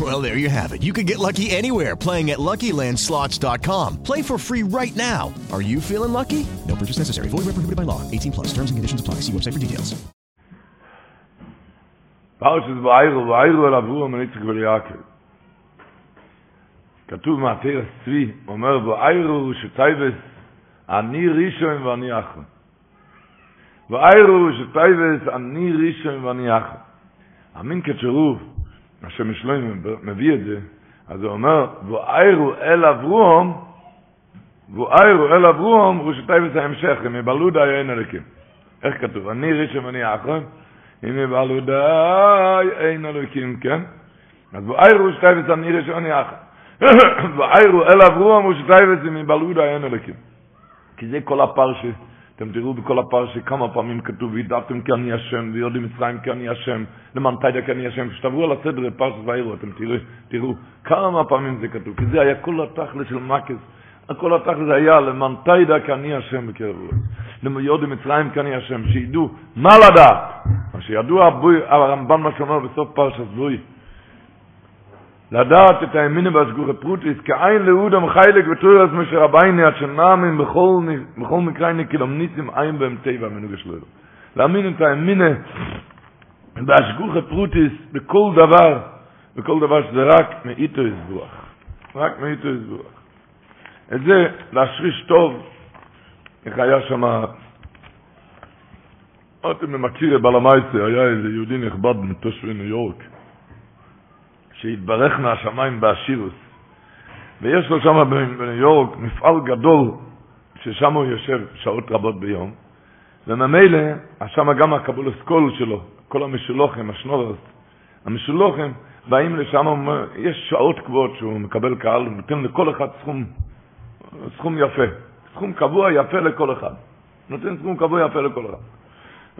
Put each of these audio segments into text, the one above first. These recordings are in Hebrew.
Well, there you have it. You can get lucky anywhere playing at LuckyLandSlots.com. Play for free right now. Are you feeling lucky? No purchase necessary. Void where prohibited by law. 18 plus. Terms and conditions apply. See website for details. פרשת ואיירו, ואיירו אל אברו מניצק וליעקב. כתוב מעתיר הצבי, אומר ואיירו שטייבס, אני ראשון ואני אחר. ואיירו שטייבס, אני ראשון ואני אחר. אמין כתשרוף, השם משלוים מביא את זה, אז הוא אומר, ואיירו אל אברום, ואיירו אל אברום, הוא שטייבס ההמשך, הם יבלו די אין אלוקים. איך כתוב? אני ראשון ואני אחר. אם יבלו די אין אלוקים, כן? אז ואיירו שטייבס אני ראשון ואני אחר. ואיירו אל אברום אם יבלעו די אין אלוקים. כי זה כל הפרשה. אתם תראו בכל הפרשה כמה פעמים כתוב וידעתם כי אני השם ויודעים מצרים כי אני השם למען תדע כי אני השם. כשתעברו על הסדר פרשת ואיירו אתם תראו, תראו כמה פעמים זה כתוב כי זה היה כל התכלס של מקס כל התכלס היה למען תדע כי אני השם בקרב רוח יודעים מצרים כי אני השם. שידעו מה לדעת. מה שידוע הרמב"ן מה שאומר בסוף פרשת בא לדעת את האמונה והשגחה פרטית, שאין לאדם חלק בתורת משה רבינו, עד שנאמין בכל, בכל מקרינו שכולם ניסים אין בהם טבע מנהגו של. להאמין את האמונה והשגחה פרטית בכל דבר, בכל דבר שזה רק מאיתו יתברך. רק מאיתו יתברך. את זה להשריש טוב, איך היה שם, אתם מכיר בלמייסה, היה איזה יהודי נכבד מתושבי ניו יורק. שהתברך מהשמיים בעשירוס. ויש לו שם בניו יורק מפעל גדול, ששם הוא יושב שעות רבות ביום, וממילא, שם גם הקבול אסכול שלו, כל המשולוחים, השנורס, המשולוחים, באים לשם, יש שעות קבועות שהוא מקבל קהל, הוא נותן לכל אחד סכום, סכום יפה, סכום קבוע יפה לכל אחד. נותן סכום קבוע יפה לכל אחד.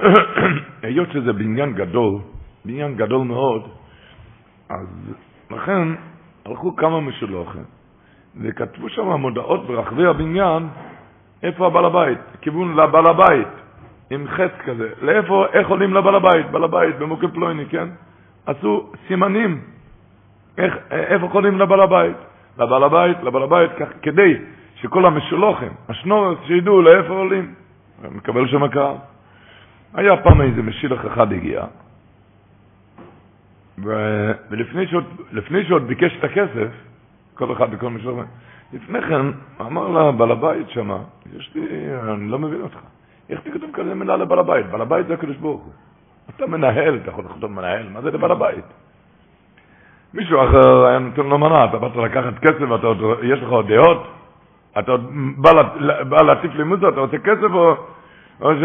היות שזה בניין גדול, בניין גדול מאוד, אז לכן הלכו כמה משולוחים וכתבו שם מודעות ברחבי הבניין איפה הבעל הבית, כיוון לבעל הבית, עם חץ כזה, לאיפה, איך עולים לבעל הבית, בעל הבית במוקד פלויני, כן? עשו סימנים, איך, איפה עולים לבעל הבית, לבעל הבית, לבעל הבית, כך, כדי שכל המשולוחים, השנורס, שידעו לאיפה עולים, מקבל שם קהל. היה פעם איזה משילח אחד הגיע, ולפני שעוד, שעוד ביקש את הכסף, כל אחד בכל משלוח, לפני כן אמר לה בעל הבית שמה, יש לי, אני לא מבין אותך, איך תקדם כזה מילה לבעל הבית? בעל הבית זה הקדוש ברוך הוא. אתה מנהל, אתה יכול לכתוב מנהל, מה זה לבעל הבית? מישהו אחר היה נותן לו מנה, אתה באת לקחת כסף, אתה עוד, יש לך עוד דעות? אתה עוד בא, להטיף לי מוזר, אתה רוצה כסף או... או ש...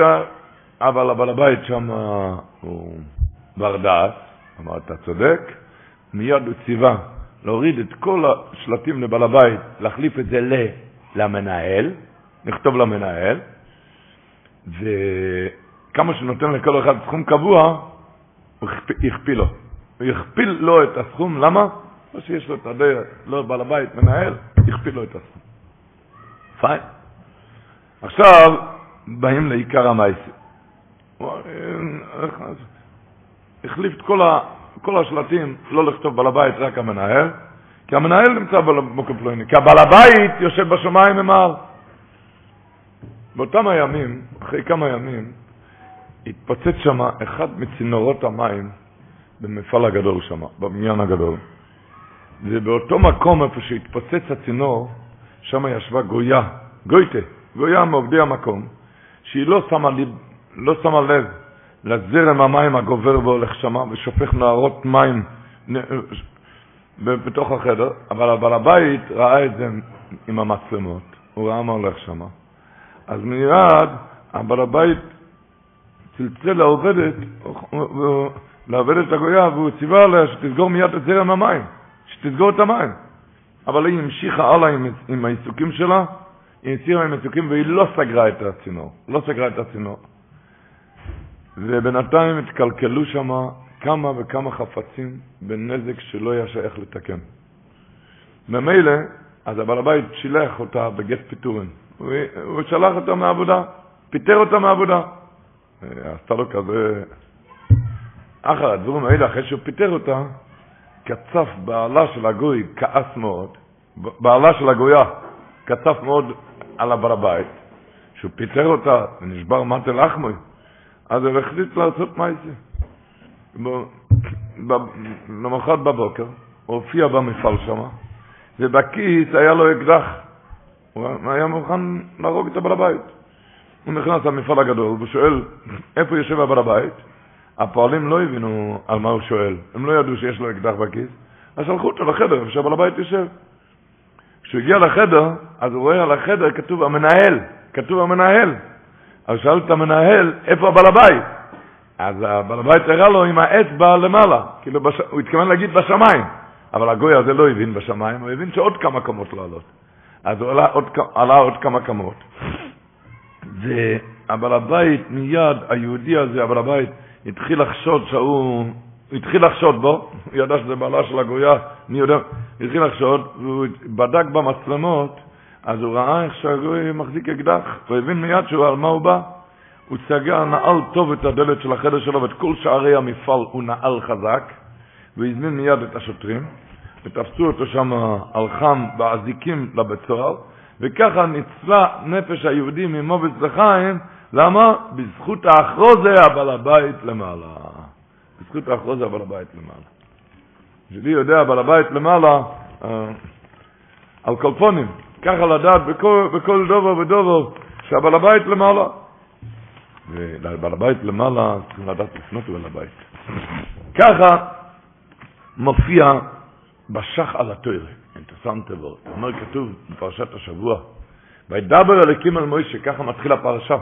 אבל הבעל הבית שם הוא בר דעת, אמר, אתה צודק, מיד הוא ציווה להוריד את כל השלטים לבעל הבית, להחליף את זה ל, למנהל, נכתוב למנהל, וכמה שנותן לכל אחד סכום קבוע, הוא הכפיל לו. הוא הכפיל לו את הסכום, למה? לא שיש לו את הדרך, לא בעל הבית, מנהל, הכפיל לו את הסכום. פיין. עכשיו, באים לעיקר המעשה. החליף את כל, ה, כל השלטים, לא לכתוב בעל הבית, רק המנהל, כי המנהל נמצא במוקם פלויני, כי הבעל הבית יושב בשמיים ממעל. באותם הימים, אחרי כמה ימים, התפוצץ שם אחד מצינורות המים במפעל הגדול שם, בבניין הגדול. ובאותו מקום, איפה שהתפוצץ הצינור, שם ישבה גויה, גויטה, גויה מעובדי המקום, שהיא לא שמה, לב, לא שמה לב לזרם המים הגובר והולך שמה, ושופך נערות מים בתוך החדר, אבל הבעל הבית ראה את זה עם המצלמות, הוא ראה מה הולך שמה. אז מיד הבעל הבית צלצל לעובדת, לעובדת הגויה, והוא ציווה עליה שתסגור מיד את זרם המים, שתסגור את המים. אבל היא המשיכה הלאה עם, עם העיסוקים שלה, היא הסירה עם העיסוקים והיא לא סגרה את הצינור, לא סגרה את הצינור. ובינתיים התקלקלו שם כמה וכמה חפצים בנזק שלא היה שייך לתקן. ממילא, אז הבעל הבית שילח אותה בגט פיטורין. הוא, הוא שלח אותה מהעבודה, פיטר אותה מהעבודה. עשתה לו כזה... אחר הדברים האלה, אחרי שהוא פיטר אותה, קצף בעלה של הגוי, כעס מאוד, בעלה של הגויה קצף מאוד על הבעל הבית, שהוא פיטר אותה ונשבר מטה לחמו, אז הוא החליט לעשות מייסי. למחרת בבוקר, הוא הופיע במפעל שם, ובכיס היה לו אקדח. הוא היה מוכן להרוג את הבעל הבית. הוא נכנס למפעל הגדול ושואל, איפה יושב הבעל הבית? הפועלים לא הבינו על מה הוא שואל, הם לא ידעו שיש לו אקדח בכיס, אז שלחו אותו לחדר איפה שהבעל הבית יושב. כשהוא הגיע לחדר, אז הוא רואה על החדר כתוב המנהל, כתוב המנהל. אז שאל את המנהל, איפה הבעל הבית? אז הבעל הבית הראה לו עם האצבע למעלה, כאילו בש... הוא התכוון להגיד בשמיים, אבל הגוי הזה לא הבין בשמיים, הוא הבין שעוד כמה קמות לעלות. אז הוא עלה עוד, עלה עוד כמה קמות. והבעל הבית מיד, היהודי הזה, הבעל הבית, התחיל לחשוד שהוא, הוא התחיל לחשוד בו, הוא ידע שזה בעלה של הגויה, מי יודע, התחיל לחשוד, והוא בדק במצלמות, אז הוא ראה איך שהגוי מחזיק אקדח, הוא הבין מיד שהוא, על מה הוא בא. הוא סגר, נעל טוב את הדלת של החדר שלו ואת כל שערי המפעל הוא נעל חזק, והזמין מיד את השוטרים, ותפסו אותו שם על חם באזיקים לבית סוהר, וככה ניצלה נפש היהודי ממובץ לחיים, למה? בזכות האחרוזה הבעל הבית למעלה. בזכות האחרוזה הבעל הבית למעלה. שלי יודע הבעל הבית למעלה אה, על קולפונים, ככה לדעת בכל, בכל דובר ודובר שהבעל הבית למעלה. ובעל הבית למעלה צריכים לדעת לפנות לבעל הבית. ככה מופיע בשח על התוירה, אינטרסנטה וורט. אומר כתוב בפרשת השבוע, וידבר אלוקים על מוישה, ככה מתחיל הפרשה.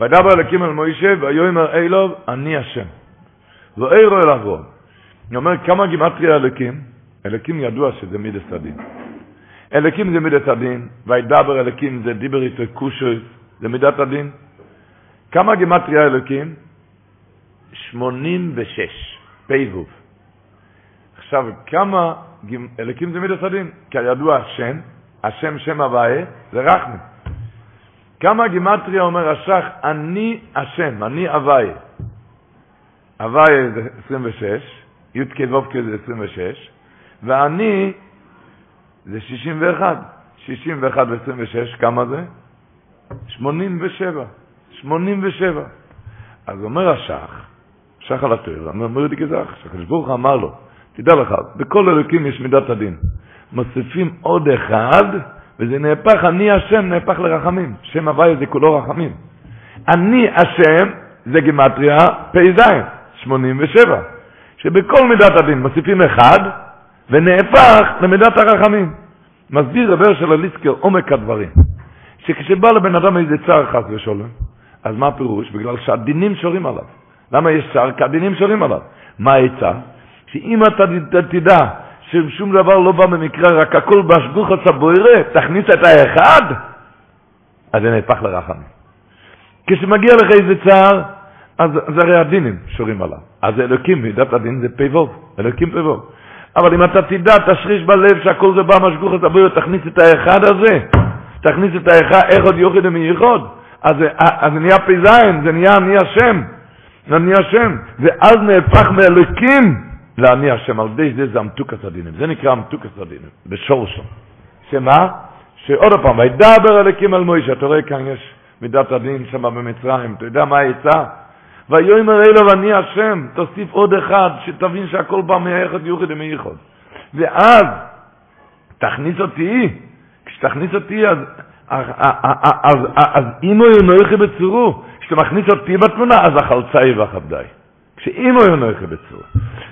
וידבר אלוקים על מוישה, ויאמר אילוב, אני השם. ואירו אל אברום. אני אומר, כמה גימטריה אלוקים? אלוקים ידוע שזה מידס הדין. אלוקים זה מידס הדין, וידבר אלוקים זה דיבר איתו קושוי, זה מידת הדין. כמה גימטריה אלוקים? 86, פ"ו. עכשיו, כמה, אלוקים זה מידס הדין? כידוע השם, השם שם הוויה, זה רחמי. כמה גימטריה אומר השח, אני השם, אני הוויה. הוויה זה 26, י' כו' זה 26, ואני זה 61. 61 ו-26, כמה זה? 87. 87. אז אומר השח, שח על התואר, אומר לי כזך, שהקדוש ברוך אמר לו, תדע לך, בכל אלוקים יש מידת הדין. מוסיפים עוד אחד, וזה נהפך, אני השם נהפך לרחמים. שם הוויה זה כולו רחמים. אני השם, זה גימטריה פ"ז, 87. שבכל מידת הדין מוסיפים אחד, ונהפך למידת הרחמים. מסביר רבר של הליסקר עומק הדברים. שכשבא לבן אדם איזה צער חס ושלום, אז מה הפירוש? בגלל שהדינים שורים עליו. למה יש צער? כי הדינים שורים עליו. מה העצה? שאם אתה תדע ששום דבר לא בא במקרה, רק הכל בהשגוך הצבוירה, תכניס את האחד, אז זה נהפך לרחמים. כשמגיע לך איזה צער, אז זה הרי הדינים שורים עליו. אז אלוקים, מידת הדין זה פ"ו, אלוקים פ"ו. אבל אם אתה תדע, תשריש בלב שהכל זה בא משגוך הצבוירה, תכניס את האחד הזה, תכניס את האחד, איך עוד יוכל ומייחוד. אז, אז זה נהיה פ"ז, זה נהיה אני השם, אני השם, ואז נהפך מאלוקים לאני השם, על ידי זה זה המתוקס הדינים, זה נקרא המתוקס הדינים, בשורשו. שמה? שעוד פעם, וידבר אלוקים על מוישה, אתה רואה כאן יש מידת הדין שם במצרים, אתה יודע מה העצה? ויאמר אלו ואני השם, תוסיף עוד אחד, שתבין שהכל בא מהיחד יוחד ומייחוד. ואז, תכניס אותי, כשתכניס אותי, אז, אז, אז, אז אם הוא ינויכי בצורו, כשאתה מכניס אותי בתמונה, אז עבדי. כשאם הוא ינויכי בצורו.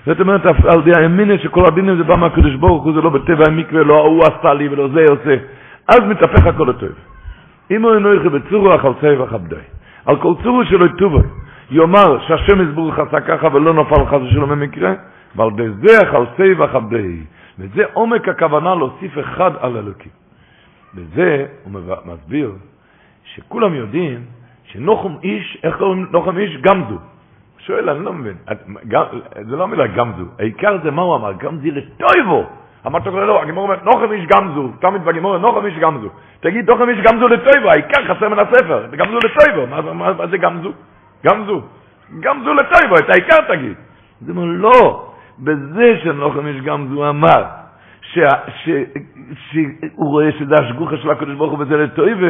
זאת אומרת, על די האמינה שכל הדינים זה בא מהקדוש ברוך הוא, זה לא בטבע המקווה, לא ההוא עשה לי ולא זה עושה. אז מתהפך הכל הטוב. אם הוא ינויכי בצורו, החלצה יבח עבדי. על כל צורו שלו יטובו. יאמר שהשם יסבור חסה ככה ולא נפל חס ושלום במקרה, ועל החלצה יבח עבדי. וזה עומק הכוונה להוסיף אחד על אלוקים. וזה, הוא מסביר, שכולם יודעים שנוחם איש, איך קוראים נוחם איש? גמזו. שואל, אני לא מבין. את, גם, זה לא המילה גמזו, העיקר זה מה הוא אמר, גמזי לטויבו. אמרת לו, לא, הגימור אומרת, נוחם איש גמזו, תמיד בגימור, נוחם איש גמזו. תגיד, נוחם איש גמזו לטויבו, העיקר חסר מן הספר, גמזו לטויבו, מה, מה, מה זה גמזו? גמזו. גמזו לטויבו, את העיקר תגיד. אז הוא אומר, לא, בזה שנוחם איש גמזו אמר, שהוא רואה שזה השגוחה של הקדוש ברוך הוא וזה לטויבו,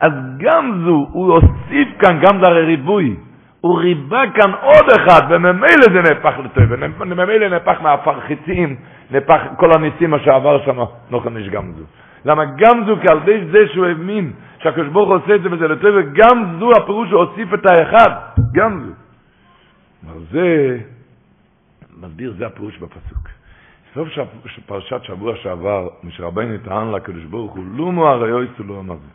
אז גמזו, הוא הוסיף כאן, גם זה הרי ריבוי. הוא ריבה כאן עוד אחד, וממילא זה נהפך לטוב, וממילא נהפך מהפרחיצים, נהפך כל הניסים שעבר שם, נוחם איש גמזו. למה גמזו, כי על ידי זה שהוא האמין, שהקדוש ברוך הוא עושה את זה וזה לטוב, וגם זו הפירוש הוא הוסיף את האחד, גמזו. אבל זה, מסביר, זה הפירוש בפסוק. סוף פרשת שבוע שעבר, משרבנו טען לקדוש ברוך הוא, לומו הרי אויסו לא מה זה.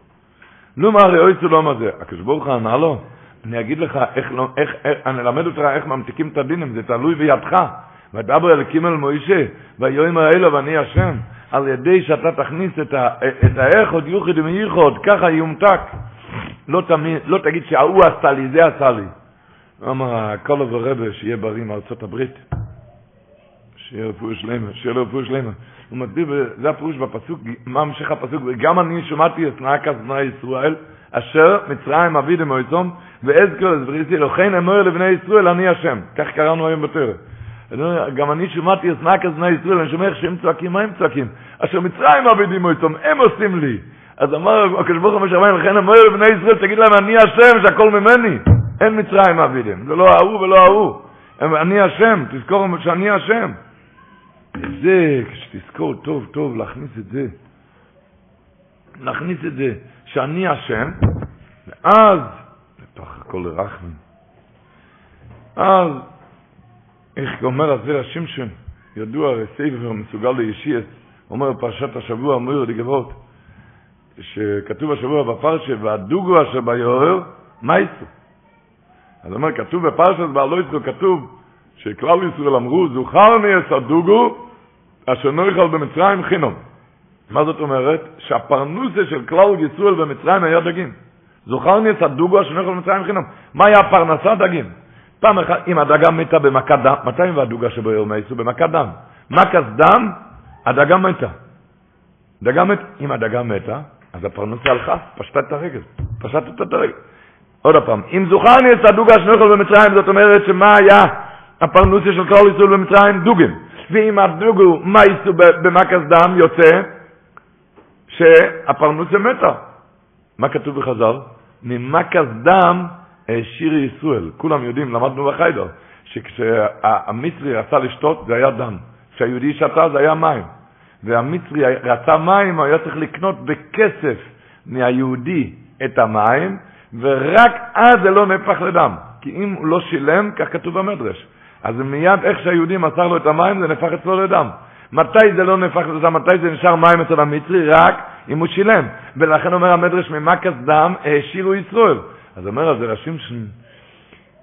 לומו הרי אויסו לא מה זה. הקדוש ברוך הוא ענה לו, אני אגיד לך איך, לא, איך, איך אני אלמד אותך איך ממתיקים את הדינים, זה תלוי בידך. ודבר אל מוישה, ויום האלו ואני השם, על ידי שאתה תכניס את, ה, את האחוד יוחד ומייחוד, ככה יומתק. לא, תמיד, לא תגיד שההוא עשה לי, זה עשה לי. אמר הקולו ורבה, שיהיה בריא מארצות הברית. שיהיה רפואי שלמה, שיהיה רפואי שלמה. הוא מסביר, זה הפירוש בפסוק, מה המשך הפסוק, וגם אני שמעתי את נעקת בני ישראל, אשר מצרים אבי דמויצום, ואזכר לזבריסי, לכן אמר לבני ישראל, אני השם. כך קראנו היום בתורה. גם אני שמעתי את נעקת בני ישראל, אני שומע איך שהם צועקים, מה הם צועקים? אשר מצרים אבי דמויצום, הם עושים לי. אז אמר הקדוש ברוך הוא משמיים, לכן אמר לבני ישראל, תגיד להם, אני השם, שהכל ממני. אין מצרים אבידם, זה לא ההוא ולא ההוא. אני השם, תזכור שאני השם. זה, כשתזכור טוב טוב להכניס את זה, להכניס את זה, שאני השם, ואז, לתוך הכל רחמים, אז, איך אומר הזר השמשון, ידוע הרי ספר מסוגל לישיאס, אומר פרשת השבוע, אומר לגבות, שכתוב השבוע בפרשה, והדוגו אשר ביורר, מה יצאו? אז אומר, כתוב בפרשת בעלו יצאו, כתוב, שכלל ישראל אמרו, זוכרני את הדוגו, אשר נויכל במצרים חינום. מה זאת אומרת? שהפרנוסה של כלל ישראל במצרים היה דגים. זוכרני את הדוגו אשר נויכל במצרים חינום. מה היה פרנסת דגים? פעם אחת, אם הדגה מתה במכת דם, מתי עם הדוגה שבו ירמייסו? במכת דם. מכת דם, הדגה מתה. דגה מת, אם הדגה מתה, אז הפרנסה הלכה, פשטה את הרגל. פשטת את הרגל. עוד פעם, אם זוכרני את הדוגה אשר נויכל במצרים, זאת אומרת שמה היה הפרנוסה של כלל ישראל במצרים? דוגים. ואם הדוגו מייסו במקס דם יוצא שהפרנוסה מתה. מה כתוב בחז"ל? ממקס דם העשיר ישראל. כולם יודעים, למדנו בחיידר, שכשהמצרי רצה לשתות זה היה דם. כשהיהודי שתה זה היה מים. והמצרי רצה מים, הוא היה צריך לקנות בכסף מהיהודי את המים, ורק אז זה לא נהפך לדם. כי אם הוא לא שילם, כך כתוב במדרש. אז מיד איך שהיהודי מסר לו את המים, זה נהפך אצלו לדם. מתי זה לא נהפך לדם? מתי זה נשאר מים אצל המצרי? רק אם הוא שילם. ולכן אומר המדרש, ממכס דם העשירו ישראל. אז אומר על זה ש...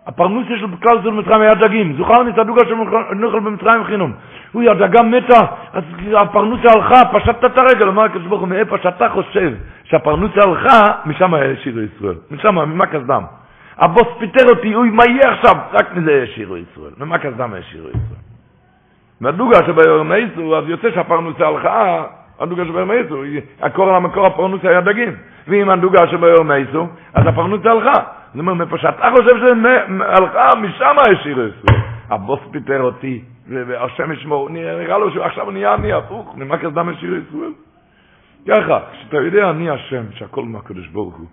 הפרנוסיה של כלל זול מצרים היה דגים. זוכר מסדוגה של נוכל במצרים חינום. הוא הדגה מתה, אז הפרנוסיה הלכה, פשטת את הרגל. אומר הקדוש ברוך הוא, מאיפה שאתה חושב שהפרנוסיה הלכה, משם העשירו ישראל. משם, ממכס דם. הבוס פיטר אותי, אוי, מה יהיה עכשיו? רק מזה השאירו ישראל. ומה כסדם השאירו ישראל? והדוגה שביום אז יוצא שהפרנוסה הלכה, הדוגה שביום איסו, הקור על המקור הפרנוסה היה דגים. ואם הדוגה שביום איסו, אז הפרנוסה הלכה. זאת אומרת, מאיפה שאתה חושב שזה הלכה, משם השאירו ישראל. הבוס פיטר אותי, והשם ישמור, נראה לו שעכשיו נהיה אני הפוך, ממה כסדם השאירו ישראל? ככה, כשאתה יודע, אני השם, שהכל מהקדוש ברוך הוא.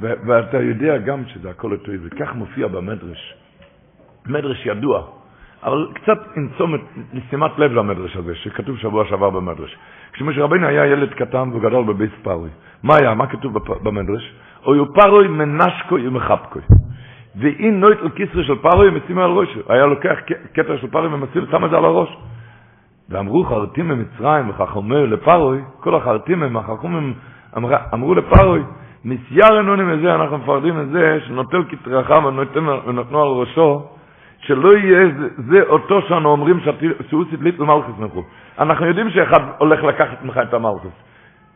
ואתה יודע גם שזה הכל אותו, וכך מופיע במדרש. מדרש ידוע, אבל קצת עם צומת, שימת לב למדרש הזה, שכתוב שבוע שעבר במדרש. כשמשה רבינו היה ילד קטן וגדל בבית פרוי, מה היה? מה כתוב במדרש? אוי פרוי מנשקוי ומחבקוי. ואין נויט על כיסרי של פרוי משים על ראשו. היה לוקח כתר של פרוי ומסיר, שם את זה על הראש. ואמרו חרטים ממצרים וחכומי לפרוי, כל החרטים החכומים אמרו לפרוי, מסיירנו מזה, אנחנו מפרדים את זה, שנוטל כתרחה ונותנו על ראשו, שלא יהיה זה, אותו שאנו אומרים שהוא סידלית למלכוס מכו. אנחנו יודעים שאחד הולך לקחת ממך את המלכוס.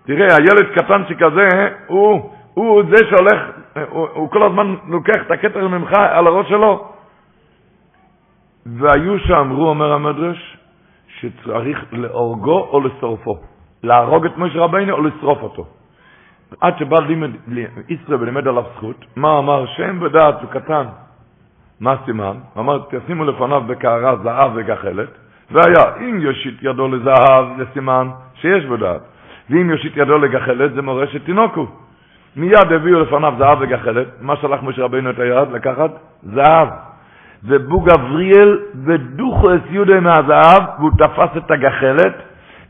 תראה, הילד קטן שכזה, הוא, הוא זה שהולך, הוא, הוא כל הזמן לוקח את הכתר ממך על הראש שלו. והיו שאמרו, אומר המדרש, שצריך להורגו או לשרופו. להרוג את משה רבינו או לשרוף אותו. עד שבא לימד, ישראל ולימד עליו זכות, מה אמר? שם ודעת וקטן. מה סימן? אמר, תשימו לפניו בקערה זהב וגחלת, והיה, אם יושיט ידו לזהב, זה סימן שיש בדעת. ואם יושיט ידו לגחלת, זה מורשת תינוקו. מיד הביאו לפניו זהב וגחלת, מה שלח משה רבינו את היד? לקחת זהב. ובו גבריאל ודוחו את יהודה מהזהב, והוא תפס את הגחלת,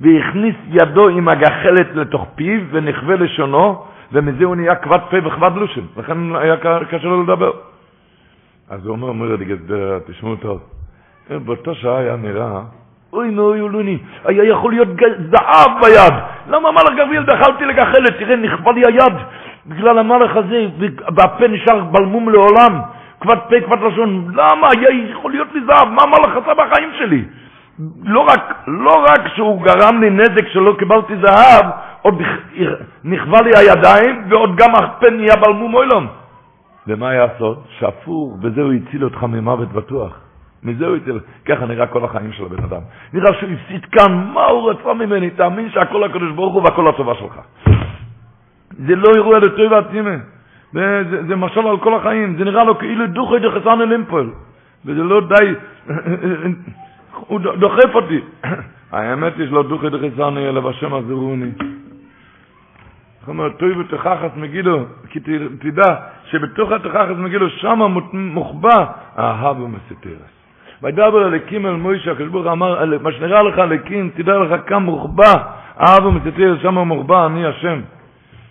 והכניס ידו עם הגחלת לתוך פיו, ונכווה לשונו, ומזה הוא נהיה כבד פה וכבד לושן, לכן היה קשה לו לדבר. אז הוא אומר, אומר תשמעו טוב, באותה שעה היה נראה, אוי נוי אולוני, היה יכול להיות זהב ביד. למה המלאך גבריאל דחלתי לגחלת, תראה, נכבה לי היד, בגלל המלאך הזה, והפה נשאר בלמום לעולם. כבד פה, כבד לשון, למה? היה יכול להיות לי זהב, מה המלאך עשה בחיים שלי? לא רק, לא רק שהוא גרם לי נזק שלא קיבלתי זהב, עוד נכבה לי הידיים, ועוד גם הפה נהיה בלמום אוילום. ומה היה הסוד? שאפור, בזה הוא הציל אותך ממוות בטוח. מזה הוא הציל, ככה נראה כל החיים של הבן אדם. נראה שהוא הפסיד כאן, מה הוא רצה ממני? תאמין שהכל הקדוש ברוך הוא והכל הטובה שלך. זה לא אירוע לטוב ועצימה. זה, זה, זה משל על כל החיים, זה נראה לו כאילו דוחי דחסן אלימפול. וזה לא די, הוא דוחף אותי. האמת היא שלא דוחי דחסן אלא בשם עזרוני. זאת אומרת, טוי ותכחס מגידו, כי תדע שבתוך התכחס מגידו, שם מוחבא אהב ומסתרס. וידבר אליקים אל מוישה, הקדוש ברוך אמר, מה שנראה לך אליקים, תדע לך כמה מוחבא אהב ומסתרס, שם מוחבא אני השם.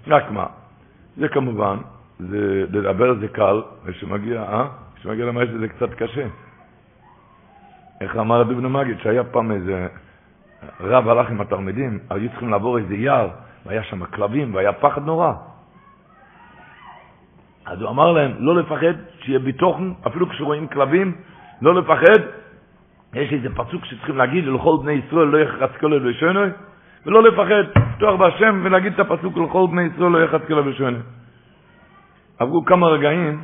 רק מה, זה כמובן, זה, לדבר זה קל, וכשמגיע, אה? כשמגיע למעשה זה קצת קשה. איך אמר דובן מגיד, שהיה פעם איזה רב הלך עם התלמידים, היו צריכים לעבור איזה יער, והיה שם כלבים, והיה פחד נורא. אז הוא אמר להם, לא לפחד, שיהיה ביטוחן, אפילו כשרואים כלבים, לא לפחד. יש איזה פסוק שצריכים להגיד, לכל בני ישראל לא יחרץ כל אל ושונוי, ולא לפחד, לפתוח בהשם ולהגיד את הפסוק, לכל בני ישראל לא יחרץ כל אל ושונוי. עברו כמה רגעים,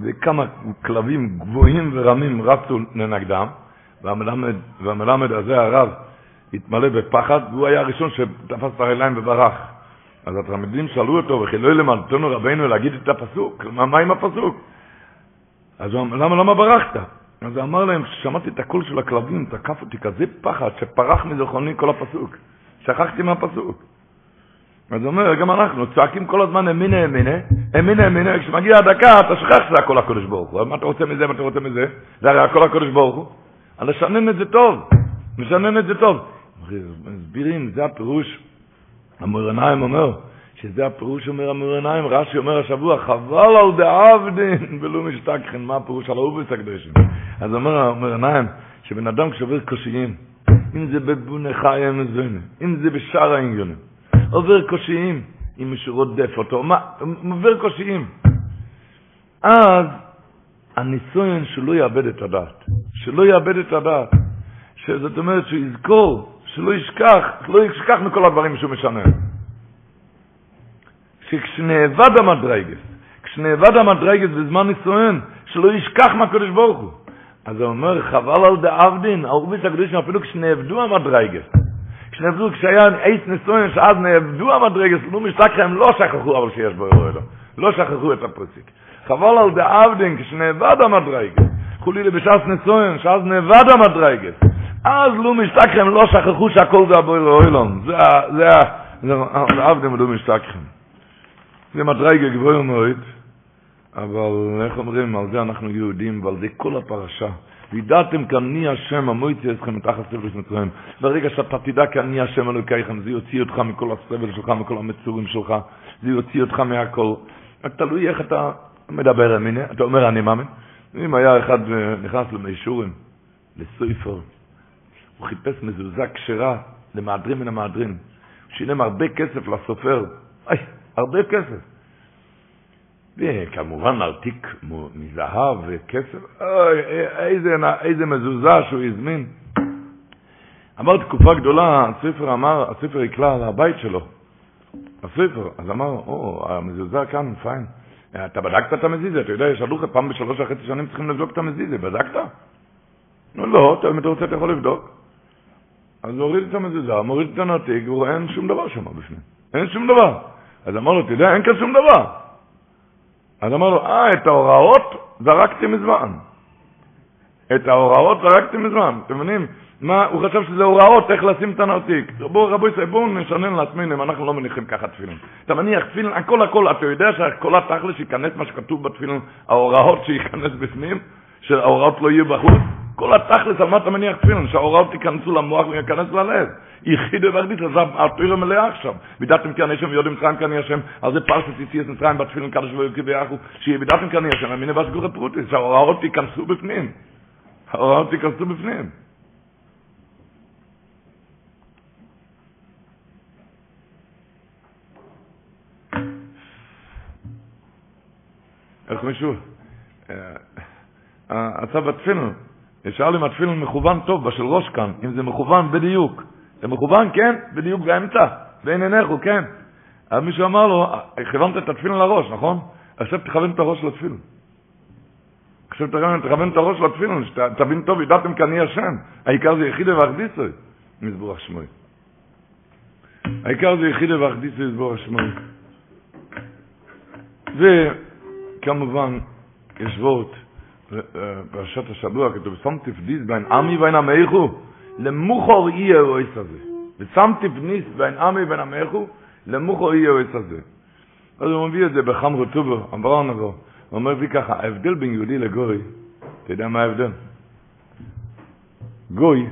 וכמה כלבים גבוהים ורמים רצו לנגדם, והמלמד, והמלמד הזה, הרב, התמלא בפחד, והוא היה הראשון שתפס את הרגליים וברח. אז התלמידים שאלו אותו, וכי לא למדתנו רבנו להגיד את הפסוק, מה, מה עם הפסוק? אז הוא אמר, למה, למה ברחת? אז הוא אמר להם, כששמעתי את הקול של הכלבים, תקף אותי כזה פחד, שפרח מזיכרוני כל הפסוק. שכחתי מהפסוק. אז הוא אומר, גם אנחנו צועקים כל הזמן אמינה אמינה, אמינה אמינה, כשמגיע הדקה אתה שוכח שזה הכל הקדוש ברוך הוא. מה אתה רוצה מזה, מה אתה רוצה מזה? זה הרי הכל הקדוש ברוך הוא. אז לשנן את זה טוב, לשנן את זה טוב. מסבירים, זה הפירוש, המורניים אומר, שזה הפירוש אומר המורניים, רש"י אומר השבוע, חבל על דעבדין ולא משתכחן, מה הפירוש על האובס הקדושים. אז אומר המורניים, שבן אדם כשעובר קושיים, אם זה בבוני חיים אם זה בשאר העניונים, עובר קושיים, אם מישהו רודף אותו, מה, עובר קושיים. אז הניסיון שלא יאבד את הדעת, שלא יאבד את הדעת, שזאת אומרת שהוא יזכור, שלא ישכח, שלא ישכח מכל הדברים שהוא משנה. שכשנאבד המדרגס, כשנאבד המדרגס בזמן ניסיון, שלא ישכח מהקדוש ברוך הוא. אז הוא אומר, חבל על דאבדין, האורביס הקדושים, אפילו כשנאבדו המדרגס, כשנאבדו, כשהיה אייס ניסיון, שאז נאבדו המדרגס, לא משתכח, הם לא שכחו אבל שיש בו אלוהים. לא שכחו את הפוסיק. חבל על דאבדין, כשנאבד המדרגס, חולי לבשס ניסיון, שאז נאבד המדרגס, אז לא משתכחם, לא שכחו שהכל זה הבוי לאוילום. זה ה... זה ה... זה עבדים לא משתכחם. זה מדרגה גבוה מאוד, אבל איך אומרים, על זה אנחנו יהודים, ועל זה כל הפרשה. וידעתם כי אני השם המויצי אתכם מתחת סבל מצרים. ברגע שאתה תדע כי אני השם אלוקיכם, זה יוציא אותך מכל הסבל שלך, מכל המצורים שלך, זה יוציא אותך מהכל. תלוי איך אתה מדבר אתה אומר אני מאמין. אם היה אחד נכנס למישורים, לסויפר, הוא חיפש מזוזה כשרה למהדרין מן המהדרין. שילם הרבה כסף לסופר, אי, הרבה כסף. וכמובן נרתיק מזהב וכסף, אוי, איזה, איזה מזוזה שהוא הזמין. אמר תקופה גדולה, הספר אמר, הספר יקלע על הבית שלו, הספר, אז אמר, או, המזוזה כאן, פיין. אתה בדקת את המזיזה? אתה יודע, יש הלוכה פעם בשלוש וחצי שנים צריכים לבדוק את המזיזה, בדקת? לא, אם אתה רוצה אתה יכול לבדוק. אז הוריד את המזוזה, מוריד את הנתיק, והוא אין שום דבר שם בפנים. אין שום דבר. אז אמר לו, תדע, אין כאן שום דבר. אז אמר לו, אה, את ההוראות זרקתי מזמן. את ההוראות זרקתי מזמן. אתם מבינים? מה, הוא חשב שזה הוראות איך לשים את הנרתיק. בואו רבו ישראל, בואו נשנן לעצמנו אם אנחנו לא מניחים ככה תפילין. אתה מניח תפילין, הכל הכל, אתה יודע שכל התכלס ייכנס מה שכתוב בתפילין, ההוראות שייכנס בפנים, שההוראות לא יהיו בחוץ? כל התכלס, על מה אתה מניח תפילין? שההוראות ייכנסו למוח וייכנס ללב. יחיד ואחדית, אז התפילה מלאה עכשיו. וידעתם כאן יש שם יודעים מצרים כאן יש שם, על זה פרשת יציאת מצרים בתפילין קדוש ויוקי ויחו, שיבידעתם כאן יש שם, המיני בסגורת פרוטיס, שההוראות ייכנסו בפנים. ההוראות ייכנסו בפנים. איך מישהו, הצו בתפילין, שאל אם התפילין מכוון טוב, בשל ראש כאן, אם זה מכוון בדיוק. זה מכוון, כן, בדיוק באמצע, בין עיניך, כן. אבל מישהו אמר לו, כיוונת את התפילין לראש, נכון? עכשיו תכוון את הראש לתפילין. עכשיו תכוון את הראש לתפילין, שתבין טוב, ידעתם כי אני השם. העיקר זה יחידה ואחדיסוי, מזבוח שמוי. העיקר זה יחידה ואחדיסוי, מזבוח שמוי. וכמובן, יש וורט, פרשת השבוע, כתוב, שמתי פדיס בין עמי ובין עמייכו, למוחור יהיה אויס הזה. ושמתי פניס בין עמי ובין עמייכו, למוחור יהיה אויס הזה. אז הוא מביא את זה בחמרו טובו, אמרו נבו. הוא אומר לי ככה, ההבדל בין יהודי לגוי, אתה יודע מה ההבדל? גוי,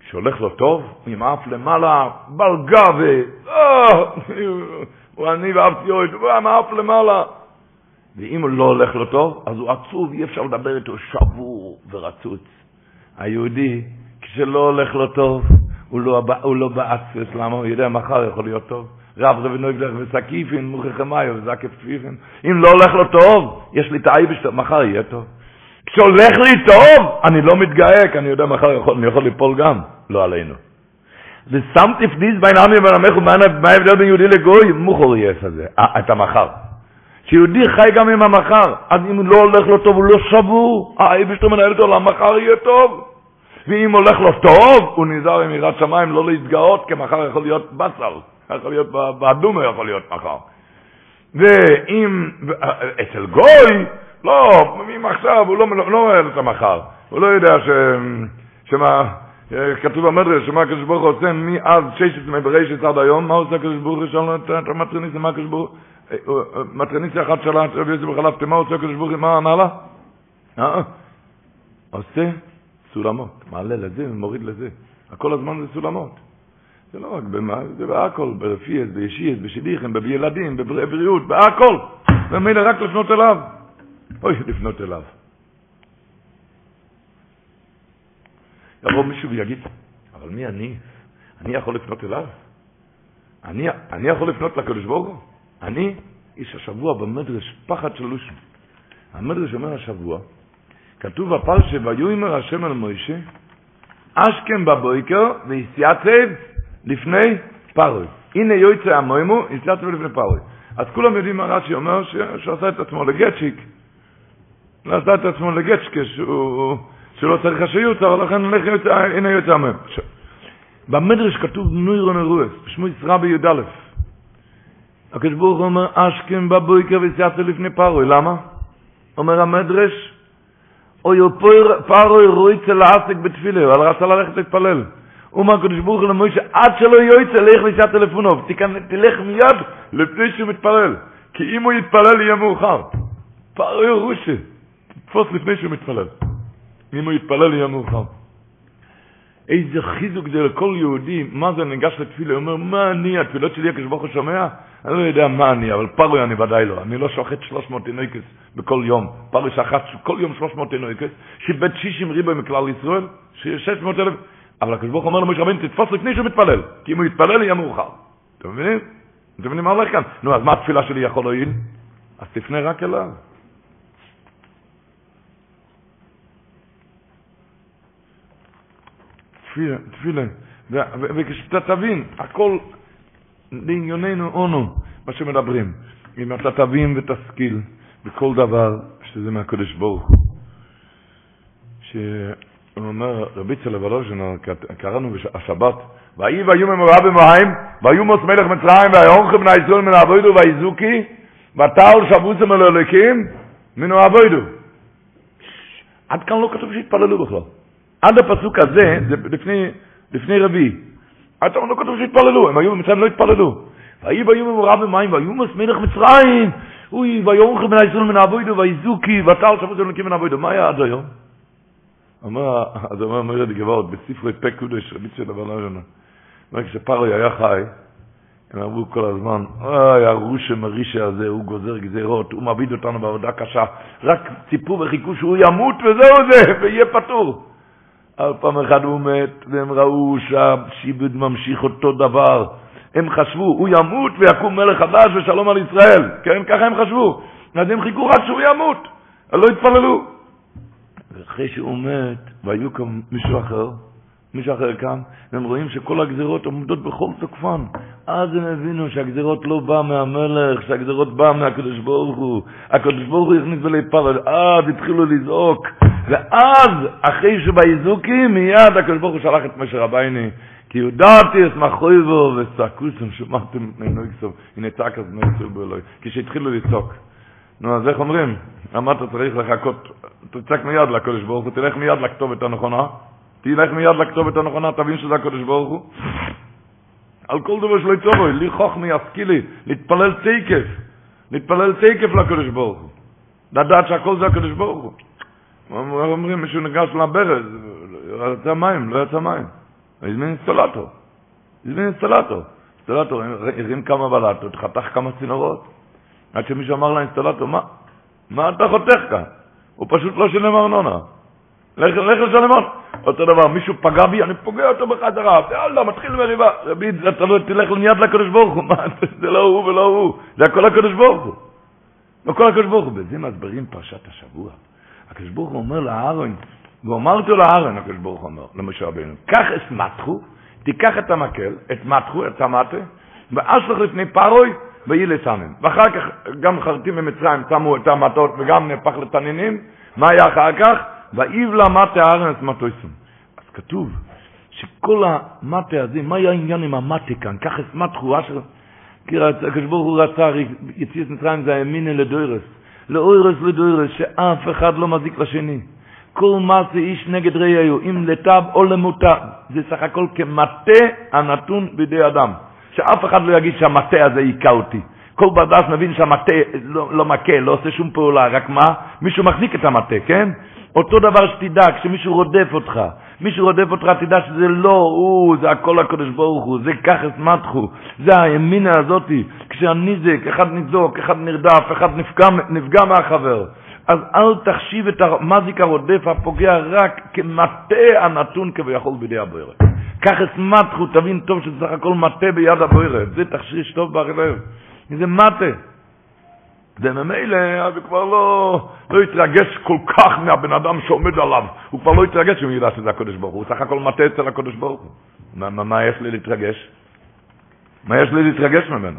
כשהולך לו טוב, הוא ימעף למעלה, בלגה ו... הוא אני ואהבתי אוהד, הוא ימעף למעלה. ואם הוא לא הולך לו טוב, אז הוא עצוב, אי אפשר לדבר איתו שבור ורצוץ. היהודי, כשלא הולך לו טוב, הוא לא, הוא לא באצפס, למה? הוא יודע, מחר יכול להיות טוב. רב רבי נויבלך וסקיפין, מוכי חמיו וזקף פיפין. אם לא הולך לו טוב, יש לי את האייבש, מחר יהיה טוב. כשהולך לי טוב, אני לא מתגאה, כי אני יודע, מחר יכול, אני יכול ליפול גם, לא עלינו. ושמתי פדיס בין עמי ובין עמך, מה ההבדל בין יהודי לגוי? מוכר יש הזה, את המחר. שיהודי חי גם עם המחר, אז אם לא הולך לו טוב, הוא לא שבור, האייבש מנהל אותו, למחר יהיה טוב. ואם הולך לו טוב, הוא נזהר עם יראת שמיים לא להתגאות, כי מחר יכול להיות בסל. יכול להיות באדומה יכול להיות מחר. ואם, אצל גוי, לא, אם עכשיו הוא לא, לא רואה את המחר, הוא לא יודע ש... שמה, כתוב במדרש, שמה הקדוש ברוך הוא עושה מאז ששת מבראשית עד היום, מה עושה הקדוש ברוך הוא? שאלנו את המטרניסיה, מה הקדוש ברוך הוא? מטרניסיה אחת שאלה את רבי יוסי בחלב, מה עושה הקדוש ברוך הוא? מה ענה לה? עושה סולמות, מעלה לזה ומוריד לזה. הכל הזמן זה סולמות. זה לא רק במה, זה בהכל, ברפיאס, בישיאס, בשליחם, בילדים, בבריאות, בהכל. ומילא רק לפנות אליו. אוי, לפנות אליו. יבוא מישהו ויגיד, אבל מי אני? אני יכול לפנות אליו? אני, אני יכול לפנות לקדוש ברוך הוא? אני איש השבוע במדרש פחד של לושם. המדרש אומר השבוע, כתוב בפרשה, ויאמר השם אל מוישה, אשכם בבויקר והסייצב לפני פרוי. הנה יועצה המוימו, הסייצב לפני פרוי. אז כולם יודעים מה רש"י אומר, שהוא עשה את עצמו לגצ'יק. הוא עשה את עצמו לגצ'יק, שלא צריך חשיות, אבל לכן הנה יועצה המוימו. במדרש כתוב נוירון הרועס, בשמו ישרה בי"א. הקדוש ברוך הוא אומר, אשכם בבויקר והסייצב לפני פרוי. למה? אומר המדרש, אוי פרוי רויצה לעסק בתפילה, אבל רצה ללכת להתפלל. אומר הקדוש ברוך הוא למוישה, עד שלא יועצה, לך לשעה טלפונוב, תלך מיד לפני שהוא מתפלל. כי אם הוא יתפלל יהיה מאוחר. פרוי רושה, תתפוס לפני שהוא מתפלל. אם הוא יתפלל יהיה מאוחר. איזה חיזוק זה לכל יהודי, מה זה ניגש לתפילה, הוא אומר, מה אני, התפילות שלי הקדוש ברוך הוא שומע? אני לא יודע מה אני, אבל פרוי אני ודאי לא. אני לא שוחט 300 תינוקס בכל יום. פרוי שחט כל יום 300 תינוקס, שאיבד 60 ריבוי מכלל ישראל, שיש 600 אלף. אבל הקדוש ברוך אומר למשה רבינו, תתפוס לפני שהוא מתפלל, כי אם הוא יתפלל יהיה מאוחר. אתם מבינים? אתם מבינים מה הולך כאן? נו, אז מה התפילה שלי יכול להועיל? אז תפנה רק אליו. תפילה, תפילה. וכשאתה תבין, הכל לענייננו אונו, מה שמדברים. אם אתה תבין ותשכיל בכל דבר שזה מהקדוש ברוך הוא. הוא אומר, רבי צלע ולוז'נה, קראנו בשבת, ויהי ויום אמורה במים, ויומוס מלך מצרים, ויהונכם בני ישראל מן האבוידו ויזוקי, ותעל שבוסם אל אלוקים, מן האבוידו. עד כאן לא כתוב שהתפללו בכלל. עד הפסוק הזה, זה לפני, לפני רביעי. עד כאן לא כתוב שהתפללו, הם היו במצרים לא התפללו. ויהי ויום אמורה במים, ויומוס מלך מצרים, אוי, ויהונכם בני ישראל מן האבוידו ויזוקי, ותעל שבוסם אל אלוקים מן האבוידו. מה היה עד היום? אמר, אז אומר מרד גבעות, בספרי פה קודש, רבי ציון אבל לא אומר, כשפרוי היה חי, הם אמרו כל הזמן, אוי, הרושה מרישה הזה, הוא גוזר גזירות, הוא מעביד אותנו בעבודה קשה, רק ציפו וחיכו שהוא ימות וזהו זה, ויהיה פטור. פעם אחת הוא מת, והם ראו שהשיבוד ממשיך אותו דבר. הם חשבו, הוא ימות ויקום מלך חדש ושלום על ישראל. כן, ככה הם חשבו. אז הם חיכו רק שהוא ימות, אז לא התפללו. ואחרי שהוא מת, והיו כאן מישהו אחר, מישהו אחר קם, והם רואים שכל הגזירות עומדות בכל תוקפן. אז הם הבינו שהגזירות לא באה מהמלך, שהגזירות באה מהקדוש ברוך הוא. הקדוש ברוך הוא הכניס ולהתפלל, אז התחילו לזעוק. ואז, אחרי שבאיזוקי, מיד הקדוש ברוך הוא שלח את משה רבייני. כי יודעתי את מחוי בו וצעקוסם, שמעתם ממנו יקסוב, הנה צעק אז נעשו בו אלוהי. כשהתחילו לצעוק. נו, אז איך אומרים? אתה צריך לחכות? תצעק מיד לקדוש ברוך הוא, תלך מיד לכתובת הנכונה. תלך מיד לכתובת הנכונה, תבין שזה הקדוש ברוך הוא. על כל דבר שלא יצורו, לי חוכמי, השכילי, להתפלל תקף. להתפלל תקף לקדוש ברוך הוא. לדעת שהכל זה הקדוש ברוך הוא. אומרים, מישהו ניגש לברז, לא יצא מים, לא יצא מים. הזמין אינסטלטור. הזמין אינסטלטור. אינסטלטור הרים כמה בלטות, חתך כמה צינורות. עד שמישהו אמר לאינסטלטור, מה, מה אתה חותך כאן? הוא פשוט לא שילם ארנונה. לך, לך לשלם ארנונה. אותו דבר, מישהו פגע בי, אני פוגע אותו בחזרה. יאללה, מתחיל מריבה. רבי, אתה לא תלך מיד לקדוש ברוך הוא. זה לא הוא ולא הוא. זה הכל הקדוש ברוך הוא. הכל הקדוש ברוך הוא. בזה מסבירים פרשת השבוע. הקדוש ברוך הוא אומר לאהרון, ואומרתי לאהרון, הקדוש ברוך הוא אומר, למשה רבינו, קח את מתחו, תיקח את המקל, את מתחו, את המטה, ואשלח לפני פרוי, ויהי לצנן. ואחר כך גם חרטים במצרים שמו את המטות וגם נהפך לתנינים, מה היה אחר כך? ואיב למטה הארץ מטויסום. אז כתוב שכל המטה הזה, מה היה העניין עם המטה כאן? קח את מתחו, אשר... כי הקדוש ברוך הוא רצה, יציאת מצרים זה הימין לדוירס. לאוירס לדוירס, שאף אחד לא מזיק לשני. כל מעשה איש נגד רעהו, אם לטב או למוטב. זה סך הכל כמטה הנתון בידי אדם. שאף אחד לא יגיד שהמטה הזה היכה אותי. כל דעת מבין שהמטה לא, לא מכה, לא עושה שום פעולה, רק מה? מישהו מחזיק את המטה, כן? אותו דבר שתדע, כשמישהו רודף אותך, מישהו רודף אותך, תדע שזה לא הוא, זה הכל הקדוש ברוך הוא, זה ככס מתחו, זה הימינה הזאתי, כשהניזק, אחד ניזוק, אחד נרדף, אחד נפגע, נפגע מהחבר. אז אל תחשיב את המזיק הרודף הפוגע רק כמטה הנתון כביכול בידי הבוערת. קח את מתחו, תבין טוב שזה סך הכל מטה ביד הבוערת. זה תחשיש טוב בלב. זה מטה. וממילא, אז הוא כבר לא, לא יתרגש כל כך מהבן אדם שעומד עליו. הוא כבר לא יתרגש אם הוא ידע שזה הקדוש ברוך הוא. הוא סך הכל מטה אצל הקדוש ברוך הוא. מה, מה, מה יש לי להתרגש? מה יש לי להתרגש ממנו?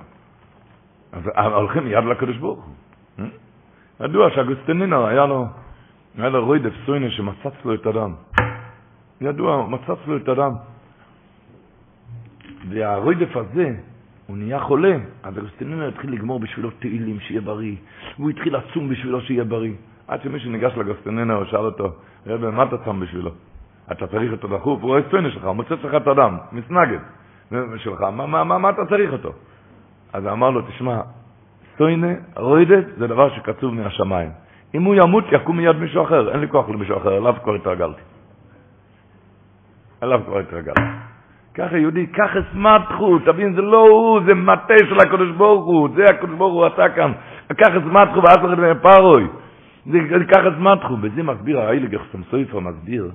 אז הולכים מיד לקדוש ברוך הוא. ידוע שאגוסטנינה היה לו, היה לו רוידף סוינה שמצץ לו את הדם. ידוע, מצץ לו את הדם. והרוידף הזה, הוא נהיה חולה, אז אגוסטיננו התחיל לגמור בשבילו תהילים, שיהיה בריא. הוא התחיל לצום בשבילו שיהיה בריא. עד שמישהו ניגש לאגוסטיננו, הוא שאל אותו, רבי, מה אתה צם בשבילו? אתה צריך אותו דחוף, הוא רואה שלך, הוא מוצץ לך את הדם, מסנגד שלך, מה, מה, מה, מה אתה צריך אותו? אז אמר לו, תשמע, סטוינה, רוידת, זה דבר שקצוב מהשמיים. אם הוא ימות, יקום מיד מישהו אחר, אין לי כוח למישהו אחר, אליו כבר התרגלתי. אליו כבר התרגלתי. ככה יהודי, ככה סמטחו, תבין, זה לא הוא, זה מטה של הקדוש ברוך הוא, זה הקדוש ברוך הוא עשה כאן, ככה סמטחו אחד מהם פרוי, זה ככה סמטחו, וזה מסביר, האילג יחסם סויפר מסביר,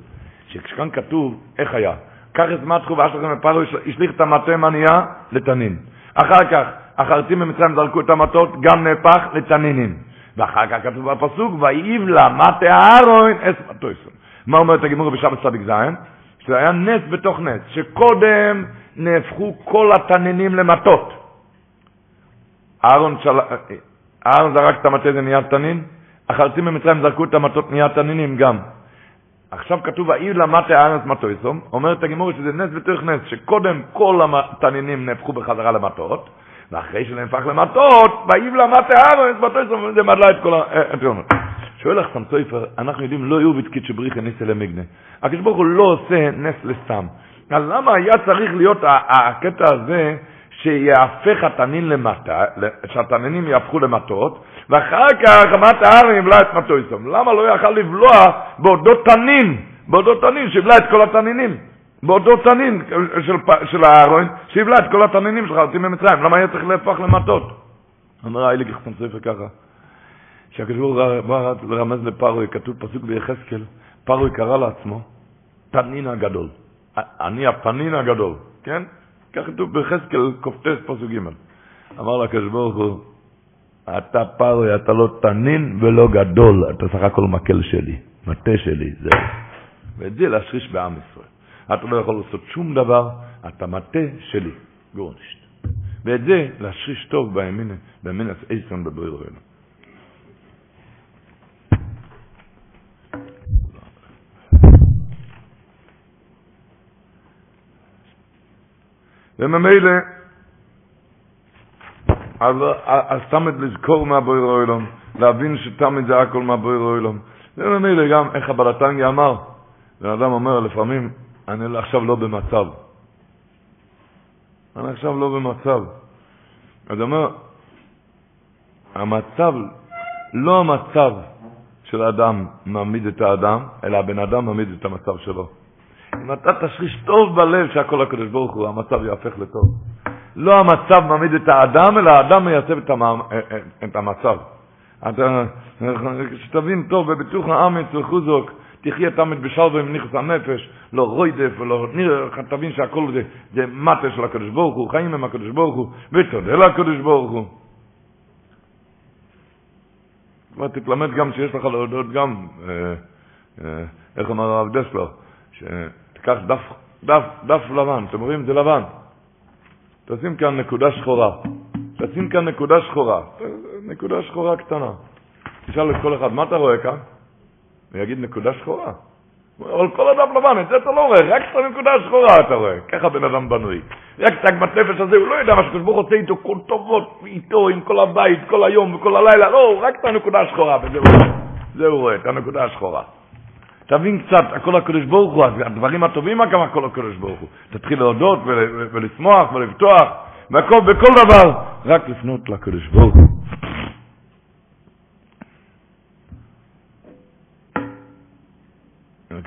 שכשכאן כתוב, איך היה, ככה סמטחו אחד מהם פרוי, השליך את המטה מניעה לתנין, אחר כך, החרצים במצרים זרקו את המטות, גם נהפך לתנינים, ואחר כך כתוב בפסוק, ויהיב לה מטה אהרון אס מטויסון, מה אומרת הגמור בשבת צדיק זין? זה היה נס בתוך נס, שקודם נהפכו כל התנינים למטות. אהרון, של... זרק את המטה, זה נהיה תנין, החרצים במצרים זרקו את המטות, נהיה תנינים גם. עכשיו כתוב, האי למטה הארץ מטויסום, אומרת הגמור שזה נס בתוך נס, שקודם כל התנינים נהפכו בחזרה למטות, ואחרי שזה נהפך למטות, באי למטה הארץ מטויסום, זה מדלה את כל ה... שואל לך סמסויפר, אנחנו יודעים, לא יהיו בתקית שבריחה ניסה למגנה. הקדוש ברוך הוא לא עושה נס לסתם. אז למה היה צריך להיות הקטע הזה שיהפך התנין למטה, שהתנינים יהפכו למטות, ואחר כך רמת ההר יבלע את מטויסום. למה לא יכל לבלוע באותו תנין, באותו תנין שיבלע את כל התנינים? באותו תנין של, של הארון, שיבלע את כל התנינים שלך, אותי ממצרים. למה היה צריך להפוך למטות? אומר האיליק יחסם ספר ככה, שהקדוש ברוך לרמז לפרוי, כתוב פסוק ביחזקאל, פרוי קרא לעצמו תנין הגדול. אני הפנין הגדול, כן? כך כתוב ביחזקאל קופטס פסוק ג'. אמר לקדוש ברוך הוא, אתה פרוי, אתה לא תנין ולא גדול, אתה סך הכל מקל שלי, מטה שלי, זהו. ואת זה להשריש בעם ישראל. אתה לא יכול לעשות שום דבר, אתה מטה שלי, גורנישט. ואת זה להשריש טוב בימין, בימין אייסון בבריר אלו. וממילא, אז תמיד לזכור מהבויר אוילום, להבין שתמיד זה הכל מהבויר אוילום. וממילא גם, איך הבלטנגי אמר, בן אדם אומר לפעמים, אני עכשיו לא במצב. אני עכשיו לא במצב. אז אומר, המצב, לא המצב של האדם מעמיד את האדם, אלא הבן אדם מעמיד את המצב שלו. אם אתה תשריש טוב בלב שהכל הקדוש ברוך הוא, המצב יהפך לטוב. לא המצב מעמיד את האדם, אלא האדם מייצב את, המע... את המצב. אתה, שתבין טוב, העם אצל חוזוק, תחיה תמיד בשלווה עם נכס הנפש, לא רוידף ולא נראה, תבין שהכל זה, זה מטה של הקדוש ברוך הוא, חיים עם הקדוש ברוך הוא, ותודה לקדוש ברוך הוא. כבר תתלמד גם שיש לך להודות גם, אה, אה, איך אמר הרב דסלר, שתיקח דף, דף, דף לבן, אתם רואים? זה לבן. תשים כאן נקודה שחורה. תשים כאן נקודה שחורה. נקודה שחורה קטנה. תשאל את כל אחד, מה אתה רואה כאן? ויגיד נקודה שחורה. אבל כל הדף לבן, את זה אתה לא רואה, רק את הנקודה השחורה אתה רואה. ככה בן אדם בנוי. רק את הגמת הזה, הוא לא יודע מה שקדוש ברוך עושה איתו כל טובות, איתו, עם כל הבית, כל היום וכל הלילה, לא, רק את הנקודה השחורה, וזה הוא. זה הוא רואה, את הנקודה השחורה. תבין קצת, הכל הקדוש ברוך הוא, הדברים הטובים גם הכל הקדוש ברוך הוא. תתחיל להודות ולשמוח ולפתוח, והכל, בכל דבר, רק לפנות לקדוש ברוך הוא.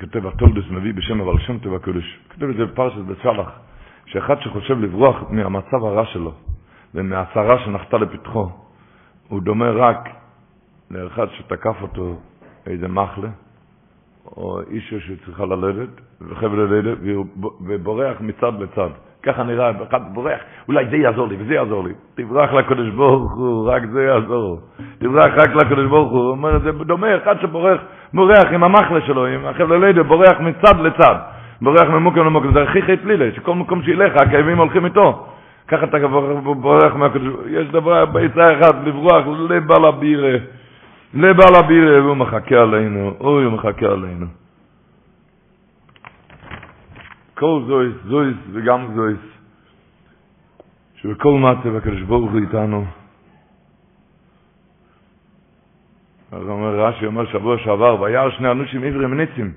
כותב הטולדס מביא בשם אבל שם טוב הקדוש. כותב את זה בפרשת בצלח, שאחד שחושב לברוח מהמצב הרע שלו ומהצרה שנחתה לפתחו, הוא דומה רק לאחד שתקף אותו איזה מחלה, או אישה שצריכה ללדת, וחבל ללדת, ובורח מצד לצד. ככה נראה, אחד בורח, אולי זה יעזור לי וזה יעזור לי. תברח לקדוש ברוך הוא, רק זה יעזור. תברח רק לקדוש ברוך הוא. הוא אומר, זה דומה, אחד שבורח, בורח עם המחלה שלו, עם החבל לידה, בורח מצד לצד. בורח ממוקם למוקם, זה הכי חטא לילה, שכל מקום שילך, הכאבים הולכים איתו. ככה אתה בורח מהקדוש ברוך. יש דבר, בעצה אחת, לברוח לבעל הבירה. לבעל הבירה, והוא מחכה עלינו. אוי, הוא מחכה עלינו. כל זויס, זויס וגם זויס, שבכל מצב הקדוש ברוך הוא איתנו. אז אומר רש"י, אומר שבוע שעבר, וירא שני אנושים עברים ניצים.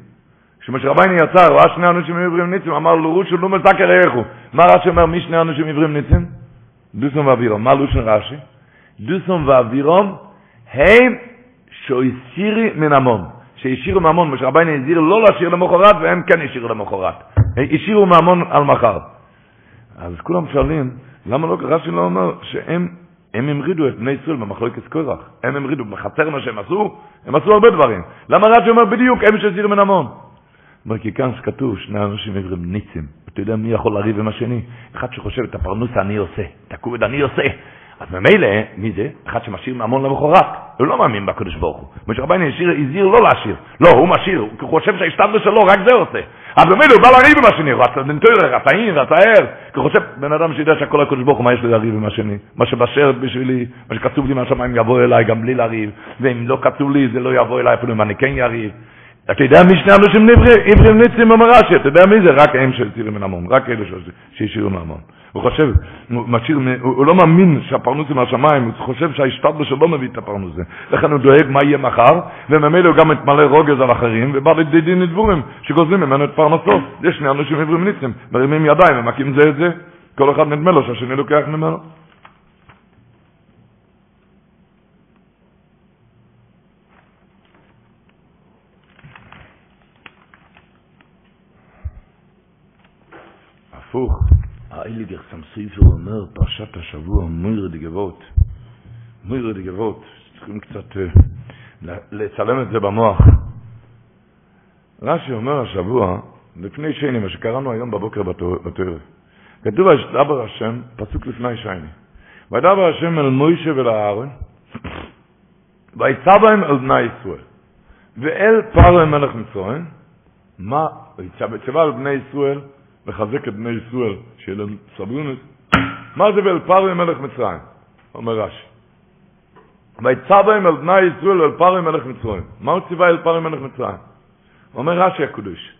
כשמשה רבייני הוא ראה שני אנושים עברים ניצים, אמר לו רושו לא מזכר איכו. מה רש"י אומר, מי שני אנושים עברים ניצים? דוסום ואבירום. מה לושן רש"י? דוסום ואבירום הם שויסירי מן המון. שהשאירו מהמון, משה רבייני הזהיר לא להשאיר למחרת, והם כן השאירו למחרת. השאירו מהמון על מחר. אז כולם שואלים, למה לא, רש"י לא אומר שהם הם המרידו את בני ישראל במחלוקת קורח. הם המרידו, בחצר מה שהם עשו, הם עשו הרבה דברים. למה רש"י אומר בדיוק, הם שהזהירו מן המון? אומר, כי כאן כתוב, שני אנשים עברים ניצים. אתה יודע מי יכול לריב עם השני? אחד שחושב את הפרנוסה אני עושה, את הכובד אני עושה. אז ממילא, מי זה? אחד שמשאיר ממון למחרת. הוא לא מאמין בקדוש ברוך הוא. משה רבייני הזהיר לא להשאיר. לא, הוא משאיר, הוא חושב שההשתדלות שלו, רק זה עושה. אז ממילא הוא בא לריב עם השני, רצה דנטוירר, רצה אין, רצה ער. כי חושב, בן אדם שיודע שהכל הקדוש ברוך הוא, מה יש לי לריב עם השני? מה שבשרת בשבילי, מה שכתוב לי מהשמיים יבוא אליי גם בלי לריב, ואם לא כתוב לי זה לא יבוא אליי אפילו אם אני כן יריב. אתה יודע מי שני אנשים עברים ניצים אומר רש"י, אתה יודע מי זה? רק הם שהסירו מן המון, רק אלה שהשאירו מהמון. הוא חושב, הוא, משאיר, הוא, לא מאמין שהפרנוס היא מהשמיים, הוא חושב שההשתדלו שלו מביא את הפרנוס הזה. לכן הוא דואג מה יהיה מחר, וממילא הוא גם מתמלא רוגז על אחרים, ובא לידי דין לדבורים שגוזלים ממנו את פרנסו. יש שני אנשים עברים ניצים, מרימים ידיים ומכים זה את זה, כל אחד נדמה לו שהשני לוקח ממנו. הפוך, האיליגר סמסויפר אומר, פרשת השבוע, מויר דגבות. מויר דגבות, צריכים קצת אה, לצלם את זה במוח. רש"י אומר השבוע, לפני שני, מה שקראנו היום בבוקר בתואר, כתוב וידבר השם, פסוק לפני שני. וידבר השם אל מוישה ולאהרון, ויצא בהם אל בני ישראל, ואל פרעה מלך מצרים, מה, ויצא על בני ישראל, לחזק את בני ישראל, שיהיה להם סבלונות. מה זה ואל פרעה מלך מצרים? אומר רש"י. ויצא בהם אל בני ישראל ואל פרעה מלך מצרים. מה הוא ציווה אל פרעה מלך מצרים? אומר רש"י הקדוש,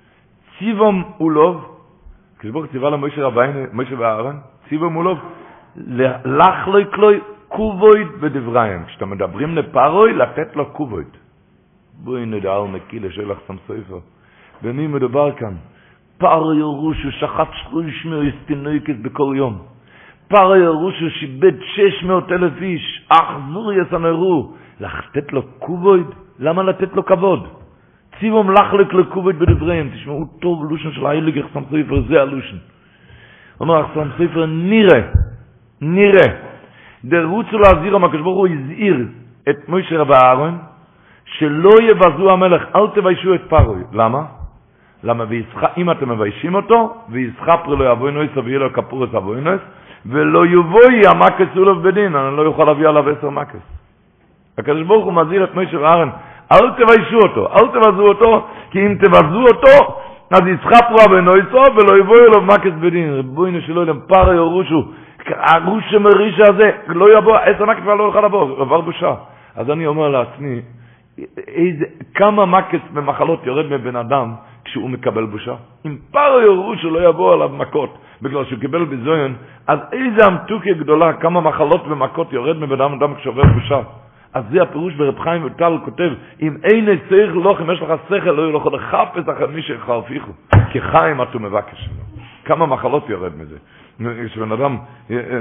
ציבום אולוב, כשבור ציווה למשה רבינו, משה ואהרן, ציבום אולוב, לחלוי כלוי קובויד בדבריים. כשאתם מדברים לפרוי, לתת לו קובויד. בואי נדע על מקילה שלך ספר. במי מדובר כאן? פאר ירושו שחט שרוש מאסטינויקס בכל יום. פאר ירושו שיבד 600 אלף איש, אחזור יסנרו, לתת לו קובויד? למה לתת לו כבוד? ציבום לחלק לקובויד בדבריהם, תשמעו טוב לושן של האיליג אחסם ספר, זה הלושן. אומר אחסם ספר, נראה, נראה, דרוצו להזהיר, המקש ברוך הוא הזהיר את מוישה רב אהרון, שלא יבזו המלך, אל תביישו את פרוי. למה? למה ויסח... אם אתם מביישים אותו, ויסחפר לו יבוא נויס ויהיה לו כפורס אבוי נויס, ולא יבואי המקס אולוב בדין, אני לא יכול להביא עליו עשר מקס. הקדוש ברוך הוא מזהיר את משה ואהרן, אל תביישו אותו, אל תבזו אותו, כי אם תבזו אותו, אז יסחפרו אבוי נויסו, ולא יבואי לו מקס בדין. ריבונו שלא ילם פר יורושו, הרוש שמריש הזה, לא יבוא, עשר מקס כבר לא יכול לבוא, עבר בושה. אז אני אומר לעצמי, איזה, כמה מקס במחלות יורד מבן אדם, כשהוא מקבל בושה. אם פרו יראו שלא יבוא עליו מכות בגלל שהוא קיבל בזוין, אז איזה המתוקה גדולה, כמה מחלות ומכות יורד מבן אדם כשעובר בושה. אז זה הפירוש ברב חיים וטל כותב, אם אין צריך לוח, אם יש לך שכל, לא יהיה לך לחפש אחר מי שחרפיכו. כי חיים אתו מבקש שלו. כמה מחלות יורד מזה. כשבן אדם, אה, אה,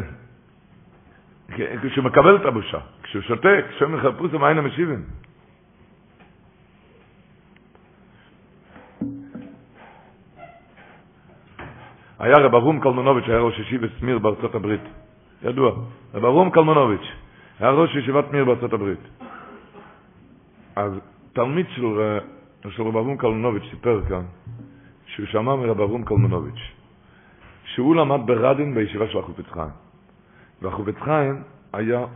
כשהוא מקבל את הבושה, כשהוא שותק, כשהוא מחפוש עם המשיבים. היה רב אברום קלמנוביץ', היה ראש ישיבת מיר בארצות הברית. ידוע. רב אברום קלמנוביץ', היה ראש ישיבת מיר בארצות הברית. אז תלמיד של, של רב אברום קלמנוביץ' סיפר כאן, שהוא שמע מרב אברום קלמנוביץ', שהוא למד ברדין בישיבה של החופץ חיים. והחופץ חיים היה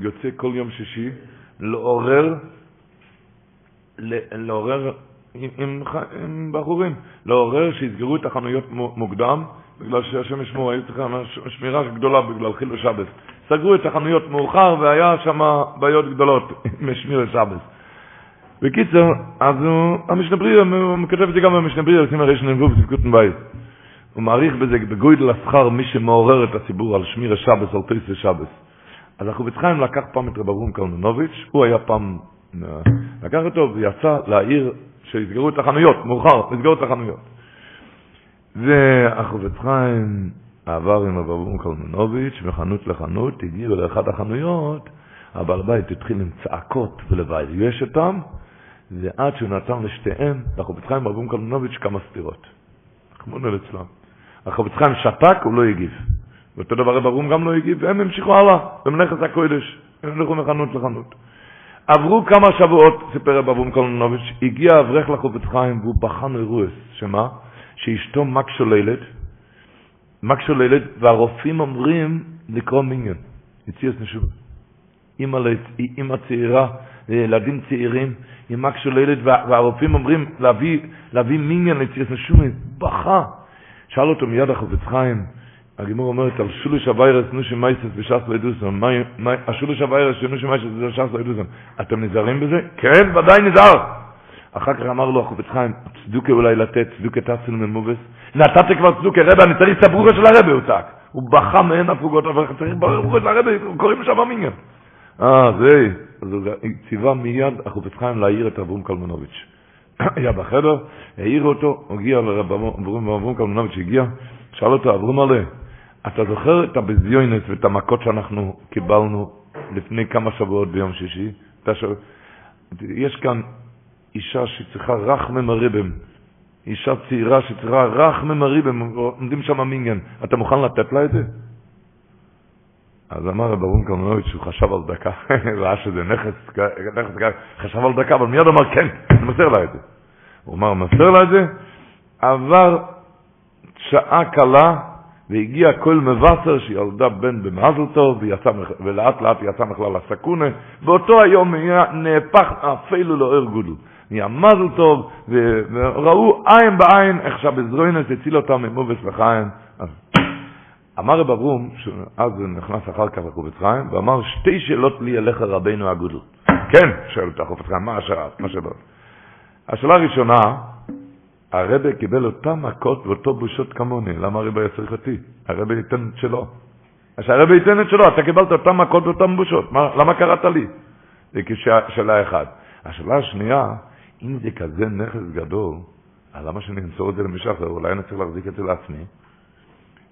יוצא כל יום שישי לעורר, לעורר עם, עם בחורים, לעורר שיסגרו את החנויות מוקדם, בגלל שהשם ישמור, היו צריכים שמירה גדולה בגלל חילול שבת. סגרו את החנויות מאוחר והיה שם בעיות גדולות עם שמיר שבת. בקיצר, אז הוא, המשנה בריר, הוא כותב את זה גם במשנה בריר, עושים הרי שנבוא בספקותן בית. הוא מעריך בזה בגוידל השכר מי שמעורר את הציבור על שמיר השבס, על תויס השבס. אז אנחנו בצחיים לקח פעם את רב אברום קלמנוביץ', הוא היה פעם, לקח אותו ויצא להעיר שיסגרו את החנויות, מאוחר, נסגרו את החנויות. והחובץ חיים עבר עם אברבום קלמנוביץ' מחנות לחנות, הגיע לאחת החנויות, הבעל בית התחיל עם צעקות ולבייש אותם, ועד שהוא נתן לשתיהם, לחובץ חיים אברבום קלמנוביץ' כמה סטירות. חמוד על אצלם. החובץ חיים שתק, הוא לא הגיב. ואותו דבר אברבום גם לא הגיב, והם המשיכו הלאה, במלאכת הקודש. הם הלכו מחנות לחנות. עברו כמה שבועות, סיפר רב אברום קולנוביץ', הגיע אברך לחופץ חיים והוא בחן אירועס, שמה? שאשתו מק שוללת, מק שוללת, והרופאים אומרים לקרוא מיניון, יציאס נשוב. אימא, אימא צעירה, ילדים צעירים, עם מק שוללת, והרופאים אומרים להביא, להביא מיניון יציאס נשוב, בכה. שאל אותו מיד החופץ חיים, הגימור אומרת על שולוש הווירס נושי מייסס בש"ס לידוסון, השולוש הווירס שנושי מייסס בש"ס לידוסון, אתם נזהרים בזה? כן, ודאי נזהר. אחר כך אמר לו החופץ חיים, צדוקה אולי לתת, צדוקה תעשו ממובס. נתת כבר צדוקה, רבי, אני צריך את הברוכה של הרבי, הוא צעק. הוא בכה מעין הפרוגות, אבל צריך ברוכה של הרבי, קוראים שם המינגן. אה, זה, אז הוא ציווה מיד החופץ חיים להעיר את אברום קלמנוביץ'. היה בחדר, העיר אותו, הגיע לרב קלמנוביץ', הגיע, שאל אותו, אברום עלה, אתה זוכר את הביזיונס ואת המכות שאנחנו קיבלנו לפני כמה שבועות ביום שישי? יש כאן אישה שצריכה רחמם הריבם, אישה צעירה שצריכה רחמם הריבם, עומדים שם מינגן, אתה מוכן לתת לה את זה? אז אמר רב אברום קלמנוביץ' שהוא חשב על דקה, ראה שזה נכס, נכס, חשב על דקה, אבל מיד אמר כן, אני מסר לה את זה. הוא אמר, מסר לה את זה, עבר שעה קלה, והגיע כל מבשר שילדה בן במזל טוב, ולאט לאט יצא מכלל הסקונה, באותו היום נהפך אפילו לאור גודל. נהיה מזל טוב, וראו עין בעין איך שהבזרוינס הציל אותם ממובס וחיים. אמר רב אברום, אז נכנס אחר כך לחופץ חיים, ואמר שתי שאלות לי אליך רבינו הגודל. כן, שואל אותך חופץ חיים, מה השאלות? השאלה הראשונה, הרבה קיבל אותם מכות ואותו בושות כמוני, למה הרבה היה צריך אותי? הרבה ייתן את שלו. אז הרבה ייתן את שלו, אתה קיבלת אותם מכות ואותם בושות, מה, למה קראת לי? זה כשאלה אחת. השאלה השנייה, אם זה כזה נכס גדול, אז למה שאני אמסור את זה למישהו אחר? אולי אני צריך להחזיק את זה לעצמי?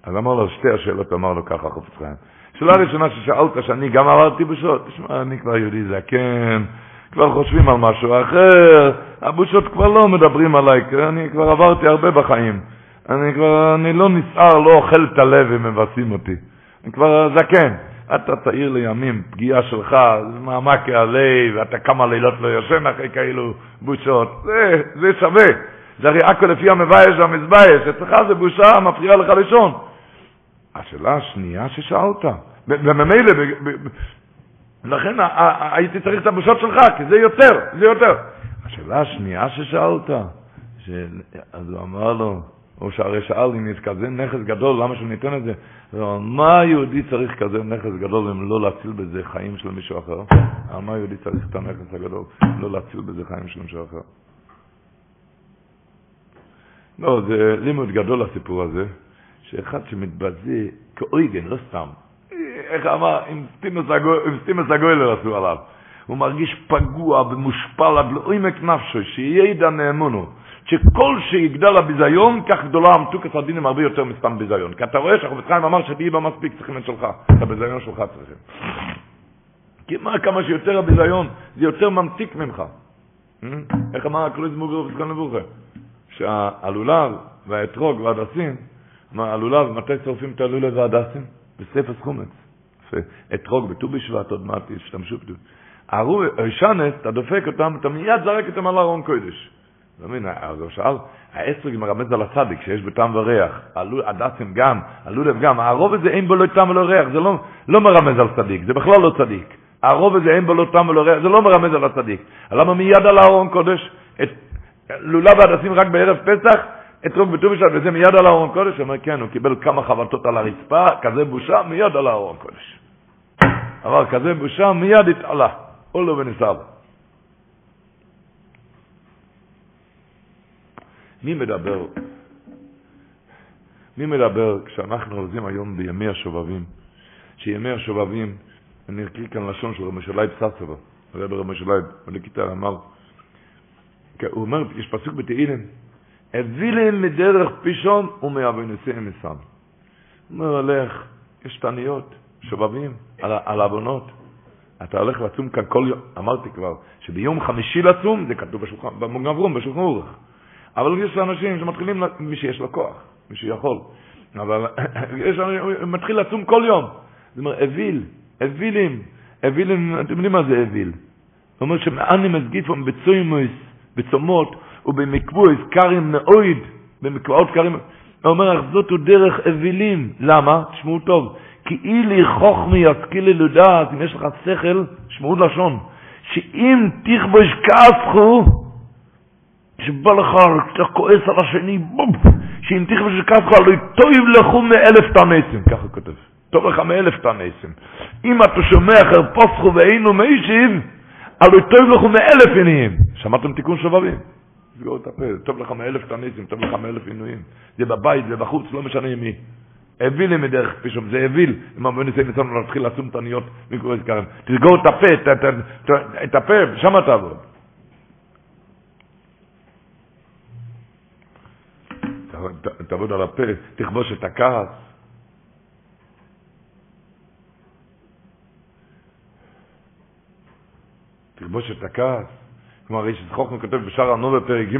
אז אמר לו שתי השאלות, אמר לו ככה חופץ חיים. שאלה ראשונה ששאלת, שאני גם עברתי בושות, תשמע, אני כבר יהודי זקן, כבר חושבים על משהו אחר, הבושות כבר לא מדברים עליי, אני כבר עברתי הרבה בחיים. אני כבר, אני לא נסער, לא אוכל את הלב ומבסים אותי. אני כבר זקן. אתה צעיר לימים, פגיעה שלך, מעמק הלב, ואתה כמה לילות לא יושן אחרי כאלו בושות. זה, זה שווה. זה הרי הכל לפי המבייש והמזבייש. אצלך זה בושה, מפריעה לך לישון. השאלה השנייה ששאלת, וממילא, לכן הייתי צריך את הבושות שלך, כי זה יותר, זה יותר. השאלה השנייה ששאלת. אז הוא אמר לו, הוא שהרי שאל אם יש כזה נכס גדול, למה שניתן את זה? הוא אמר, מה יהודי צריך כזה נכס גדול אם לא להציל בזה חיים של מישהו אחר? מה יהודי צריך את הנכס הגדול, לא להציל בזה חיים של מישהו אחר? לא, זה לימוד גדול הסיפור הזה, שאחד שמתבזה כאויגן, לא סתם, איך אמר, עם סטימוס הגוילר עשו עליו. הוא מרגיש פגוע ומושפל עד לעומק נפשו, שיהיה ידע נאמונו. שכל שיגדל הביזיון, כך גדולה המתוקת הדינים הרבה יותר מסתם ביזיון. כי אתה רואה שהחופץ חיים אמר שתהיי בה מספיק צריכים את שלך, את הביזיון שלך צריכים. כי מה כמה שיותר הביזיון, זה יותר ממתיק ממך. איך אמר הקרויז מובר ופסקן לבוכה? שהלולב והאתרוג והדסים, הלולב, מתי שורפים את הלולב והדסים? בספר חומץ. אתרוג בט"ו בשבט, עוד מעט ישתמשו בט"ו. השנס, אתה דופק אותם, אתה מיד זרק אותם על ארון קודש. אתה מבין, אז הוא שאל, האסטרוג מרמז על הצדיק, שיש בטעם וריח, הדסים גם, הלולב גם, הרוב הזה אין בו לא טעם ולא ריח, זה לא, לא מרמז על צדיק, זה בכלל לא צדיק. הרוב הזה אין בו לא טעם ולא ריח, זה לא מרמז על הצדיק. למה מיד על הארון קודש? את לולב והדסים רק בערב פסח, אתרוג בט"ו בשבט, וזה מיד על הארון קודש? הוא אומר, כן, הוא קיבל כמה חבטות על הרצפה, כזה בושה, מיד על הארון קודש. אבל כזה בושה, מיד התעלה, אולו וניסב. מי מדבר? מי מדבר כשאנחנו עוזים היום בימי השובבים? שימי השובבים, אני אקריא כאן לשון של רבי שלייב ססובר, הרב רבי שלייב, ולכיתה אמר, הוא אומר, יש פסוק בתהילים, הביא להם מדרך פישון ומאבינוסיהם מסם. הוא אומר, הלך, יש תניות, שובבים, על, על עוונות. אתה הולך לצום כאן כל יום, אמרתי כבר, שביום חמישי לצום, זה כתוב בשולחן, במגברום, בשולחן אורך. אבל יש אנשים שמתחילים, מי שיש לו כוח, מי שיכול. אבל יש אנשים, מתחיל לצום כל יום. זאת אומרת, אוויל, אווילים, אווילים, אתם יודעים מה זה אוויל? זאת אומרת שמאנים הסגיפום בצוימוס, בצומות, ובמקבועס קרים מאויד, במקוואות קרים, הוא אומר, אך זאת הוא דרך אווילים. למה? תשמעו טוב. כי אילי חוכמי ישכילי לדעת, אם יש לך שכל, שמעו לשון, שאם תכבוש כסחו, שבא לך, אתה כועס על השני, בום, שאם תכבוש כסחו, הלוא טוב לכו מאלף תנסים, ככה כותב. טוב לך מאלף תנסים. אם אתה שומע חרפוסחו ואינו מישיב, הלא טוב לך מאלף עינויים. שמעתם תיקון שובבים? סגור את הפה, טוב לך מאלף תניסים, טוב לך מאלף עינויים. זה בבית, זה בחוץ, לא משנה מי. הביל לי מדרך כפי שאומר, זה הביל, אם אמרו ניסי ניסיון להתחיל לשום תניות מקורא זכרם. תסגור את הפה, את הפה, שם תעבוד. תעבוד על הפה, תכבוש את הכעס. תכבוש את הכעס. כלומר, ראשית חוכמה כותב בשער הענווה פרק ג',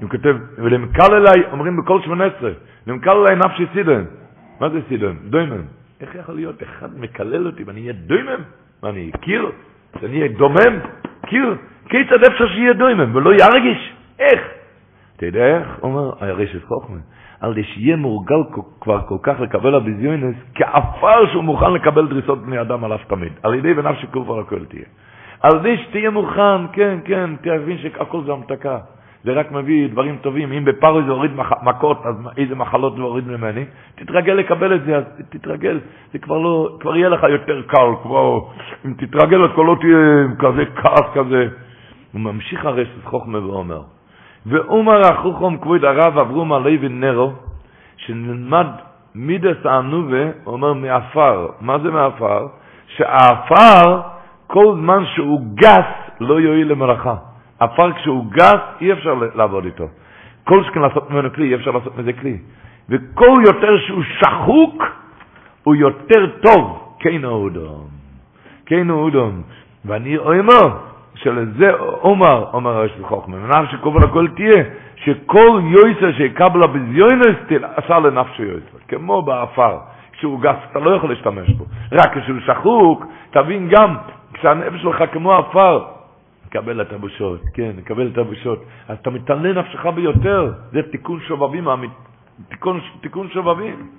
הוא כותב, ולמקללי, אומרים בכל שמונה עשרה, למקל אליי נפשי סידן. מה זה תידום? דומם. איך יכול להיות אחד מקלל אותי ואני אהיה דוימן? מה, אני קיר? שאני אהיה דומם? קיר? כיצד אפשר שיהיה דוימן ולא ירגיש? איך? אתה יודע איך? אומר הרשת חוכמה. על זה שיהיה מורגל כבר כל כך לקבל הביזיונס, כעפר שהוא מוכן לקבל דריסות בני אדם עליו תמיד. על ידי כוף על הכל תהיה. על זה שתהיה מוכן, כן, כן, תבין שהכל זה המתקה. זה רק מביא דברים טובים. אם בפרוי זה הוריד מכות, אז איזה מחלות זה הוריד ממני? תתרגל לקבל את זה, אז תתרגל. זה כבר לא, כבר יהיה לך יותר קל, כבר, אם תתרגל אז כבר לא תהיה כזה כעס כזה. הוא ממשיך הרשת חוכמה ואומר, ואומר החוכם כבוד הרב אברום עלי ונרו, שנלמד מידס הענובה, הוא אומר מעפר. מה זה מעפר? שהעפר, כל זמן שהוא גס, לא יועיל למלאכה. עפר כשהוא גס, אי אפשר לעבוד איתו. כל שכן לעשות ממנו כלי, אי אפשר לעשות מזה כלי. וכל יותר שהוא שחוק, הוא יותר טוב. כן אדם. כן אדם. ואני אומר, שלזה אומר, אומר הראשית חוכמה, ונפשי כעפר לכל תהיה, שכל יותר שיקבל בזיונות עושה לנפשו יותר, כמו בעפר, כשהוא גס, אתה לא יכול להשתמש בו, רק כשהוא שחוק, תבין גם, כשהנפש שלך כמו עפר, קבל את הבושות, כן, קבל את הבושות, אז אתה מתעלה נפשך ביותר, זה תיקון שובבים, תיקון, תיקון שובבים.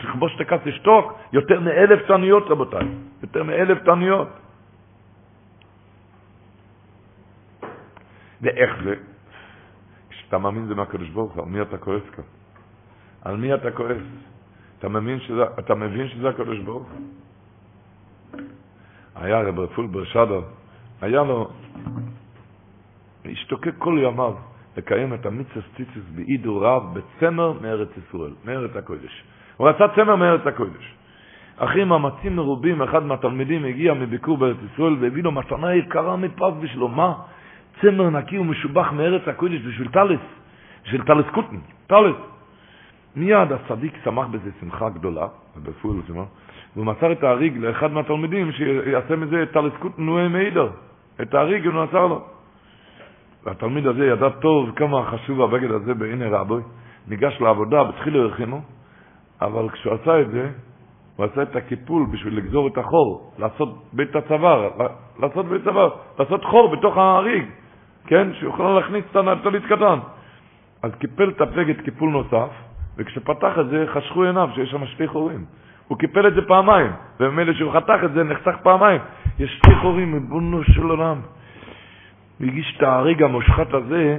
תכבוש את הכס לשתוק, יותר מאלף תעניות רבותיי, יותר מאלף תעניות. ואיך זה? כשאתה מאמין זה מהקדוש ברוך הוא, על מי אתה כועס כאן? על מי אתה כועס? אתה מבין שזה, אתה מבין שזה הקדוש ברוך הוא? היה רב רפול ברשדו, היה לו, השתוקק כל ימיו לקיים את המיצס ציציס בעידו רב בצמר מארץ ישראל, מארץ הקודש. הוא רצה צמר מארץ הקודש. אחרי מאמצים מרובים, אחד מהתלמידים הגיע מביקור בארץ ישראל והביא לו מתנה יקרה מפז בשבילו. מה? צמר נקי ומשובח מארץ הקודש בשביל טלס, בשביל טלס קוטן, טלס. מיד הצדיק שמח בזה שמחה גדולה, בפועל שמח, והוא מסר את האריג לאחד מהתלמידים שיעשה מזה טלס קוטן נועה מעידר. את האריג הוא מסר לו. והתלמיד הזה ידע טוב כמה חשוב הבגד הזה בעיני רבוי, ניגש לעבודה, בתחילו הרחימו, אבל כשהוא עשה את זה, הוא עשה את הקיפול בשביל לגזור את החור, לעשות בית הצוואר, לעשות בית צוואר, לעשות חור בתוך האריג. כן, שיוכל להכניס את הטלית קטן. אז קיפל את הבגד קיפול נוסף, וכשפתח את זה חשכו עיניו שיש שם שתי חורים. הוא קיפל את זה פעמיים, וממילא שהוא חתך את זה נחסך פעמיים. יש שתי חורים, ריבונו של עולם. הוא הגיש את ההריג המושחת הזה,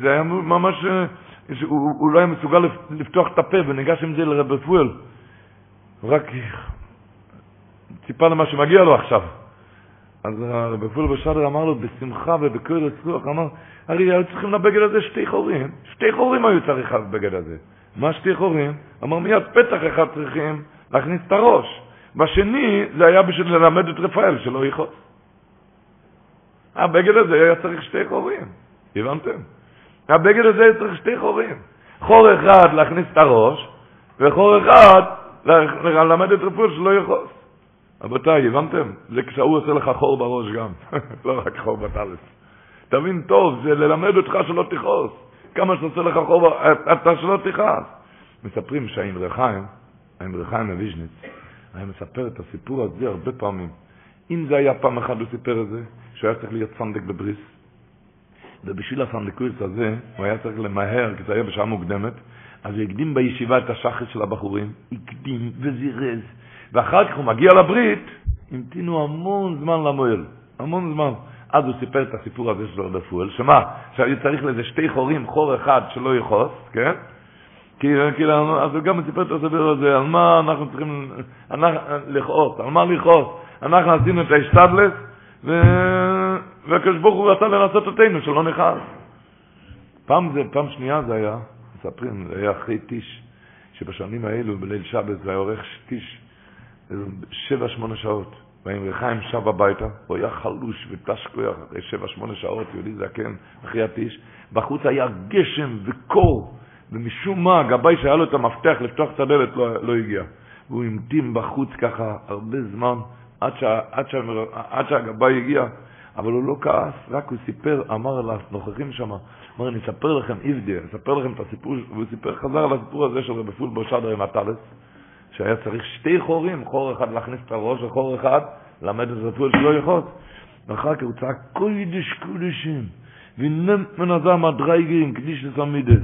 זה היה ממש, הוא, הוא לא היה מסוגל לפתוח את הפה וניגש עם זה לרב פואל. רק ציפה למה שמגיע לו עכשיו. אז הרב פול בשדר אמר לו בשמחה ובכל רצוח, אמר, הרי היו צריכים לבגד הזה שתי חורים, שתי חורים היו צריך לבגד הזה. מה שתי חורים? אמר מיד פתח אחד צריכים להכניס את הראש. בשני זה היה בשביל ללמד את רפאל שלא יכעוס. הבגד הזה היה צריך שתי חורים, הבנתם? הבגד הזה היה צריך שתי חורים. חור אחד להכניס את הראש, וחור אחד ללמד את רפאל שלא יכעוס. רבותיי, הבנתם? זה כשהוא עושה לך חור בראש גם, לא רק חור בטלס. תבין טוב, זה ללמד אותך שלא תכעוס. כמה שעושה לך חור, אתה שלא תכעס. מספרים שהאמרי חיים, האמרי חיים מוויז'ניץ, היה מספר את הסיפור הזה הרבה פעמים. אם זה היה פעם אחת הוא סיפר את זה, שהוא היה צריך להיות סנדק בבריס, ובשביל הסנדקויס הזה, הוא היה צריך למהר, כי זה היה בשעה מוקדמת, אז הוא הקדים בישיבה את השחר של הבחורים, הקדים וזירז, ואחר כך הוא מגיע לברית, המתינו המון זמן למועל, המון זמן. אז הוא סיפר את הסיפור הזה של רבי פואל, שמה? שהיה צריך לזה שתי חורים, חור אחד שלא יכעוס, כן? כי, אז הוא גם סיפר את הסיפור הזה, על מה אנחנו צריכים לכעוס, על מה לכעוס. אנחנו עשינו את האשתדלס, והקדוש ברוך הוא רצה לנסות אותנו, שלא נכעס. פעם זה, פעם שנייה זה היה, מספרים, זה היה אחרי טיש, שבשנים האלו, בליל שבת, זה היה עורך טיש, שבע, שמונה שעות. ואם רחיים שב הביתה, הוא היה חלוש כוח אחרי שבע, שמונה שעות, יהודי זקן, אחרי הטיש. בחוץ היה גשם וקור, ומשום מה, הגבאי שהיה לו את המפתח לפתוח את הדלת לא, לא הגיע. והוא המתין בחוץ ככה הרבה זמן, עד, שה, עד, שה, עד שהגבאי הגיע, אבל הוא לא כעס, רק הוא סיפר, אמר לנוכחים שם, אמר, אני אספר לכם איבדי, אני אספר לכם את הסיפור, והוא סיפר, חזר על הסיפור הזה של רבי פולבו שדר עם הטלס, שהיה צריך שתי חורים, חור אחד להכניס את הראש וחור אחד למד את רפואל שלא יכול. ואחר כך הוא צעק קוידש קודשים, ונמת מן הזם הדרייגרים, קדיש לסמידס,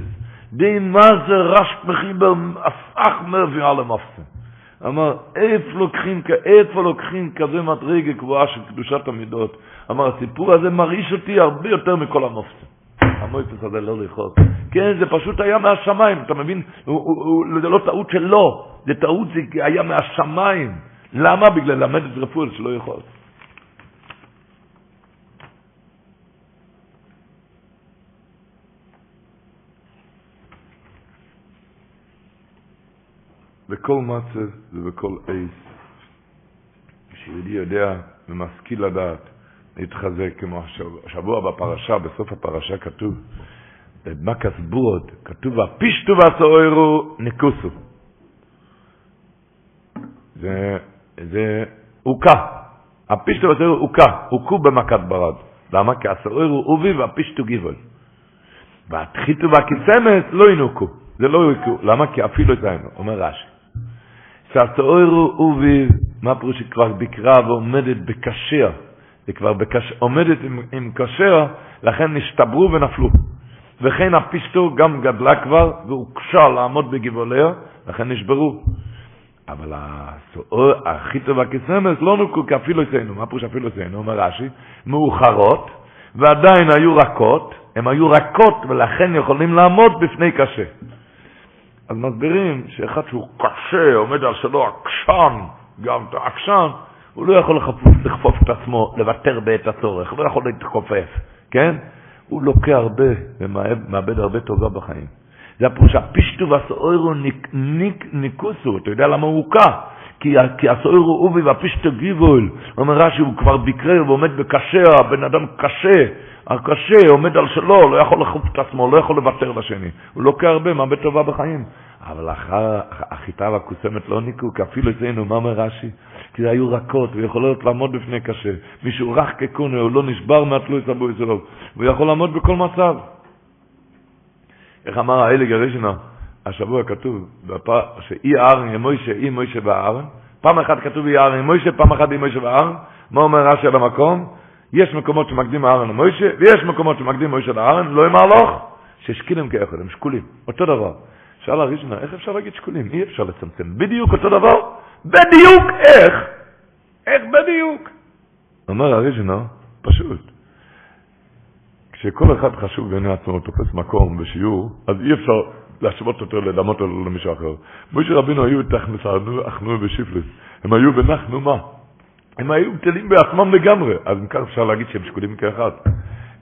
דין מה זה רשק מחיבר אף מרפי על המפסם. אמר, איפה לוקחים, איפה לוקחים כזה מדרגה קבועה של קדושת המידות? אמר, הסיפור הזה מרעיש אותי הרבה יותר מכל המופסם. המויפס הזה לא לכעוס. כן, זה פשוט היה מהשמיים, אתה מבין? זה לא טעות שלו, זה טעות, זה היה מהשמיים. למה? בגלל ללמד את רפואל שלא יכול. בכל מצב ובכל עיס, כשיהודי יודע ומשכיל לדעת להתחזק, כמו השבוע בפרשה, בסוף הפרשה כתוב, במקס בורד, כתוב, הפישטו והסוערו נקוסו. זה, זה הוקה. הפישטו והסוערו הוקה, הוקו במכת ברד. למה? כי הסוערו אובי והפישטו גיבול. והתחיתו והכסמס לא ינוקו. זה לא ינוקו. למה? כי אפילו את זה אומר רש"י. שהסוערו אובי, מה פירוש שכבר בקרב ועומדת בקשר. היא כבר בקש... עומדת עם, עם כשר, לכן נשתברו ונפלו. וכן הפיסטו גם גדלה כבר, והוקשה לעמוד בגבעוליה, לכן נשברו. אבל הכי טוב הכסמס לא נוקו כאפילו אצלנו, מה פירוש אפילו אצלנו, אומר רש"י, מאוחרות, ועדיין היו רכות, הם היו רכות ולכן יכולים לעמוד בפני קשה. אז מסבירים שאחד שהוא קשה, עומד על שלו עקשן, גם עקשן, הוא לא יכול לכפוף את עצמו, לוותר בעת הצורך, הוא לא יכול להתכופף, כן? הוא לוקה הרבה ומאבד הרבה טובה בחיים. זה הפירוש, הפשתה והשעורה נוכ, נוכ, נוכתה, אתה יודע למה הוא הוכה? כי, כי השעורה אביב והפשתה גבעול, אומר רש"י, הוא כבר ביכרה ועומד בקשה, הבן אדם קשה, הקשה עומד על שלו, לא יכול לכוף את עצמו, לא יכול לוותר לשני. הוא לוקה הרבה, מאבד טובה בחיים. אבל אחר החיטה והקוסמת לא ניקו, כי אפילו אצלנו, מה אומר רש"י? כי זה היו רכות, ויכולות לעמוד בפני קשה. מישהו רך כקונה, הוא לא נשבר מהתלוי סבוי שלו, והוא יכול לעמוד בכל מצב. איך אמר האלג הראשונה, השבוע כתוב, שאי הארן יהיה מוישה, אי מוישה בארן, פעם אחת כתוב אי הארן מוישה, פעם אחת אי מוישה בארן, מה אומר רש"י על המקום? יש מקומות שמקדים הארן למוישה, ויש מקומות שמקדים מוישה לארן, לא עם ההלוך, ששקילים כאחד, הם שקולים, אותו דבר. שאל הראשונה, איך אפשר להגיד שקולים? אי אפשר לצמצם, בדיוק אותו דבר. בדיוק איך? איך בדיוק? אומר הראשונה, פשוט. כשכל אחד חשוב בעיני עצמו, תופס מקום בשיעור, אז אי אפשר להשוות אותו, לדמות אותו למישהו אחר. משה רבינו היו תחנסנו, אחנו בשיפלס. הם היו בנחנו מה? הם היו בטלים בעצמם לגמרי. אז מכך אפשר להגיד שהם שקולים כאחד.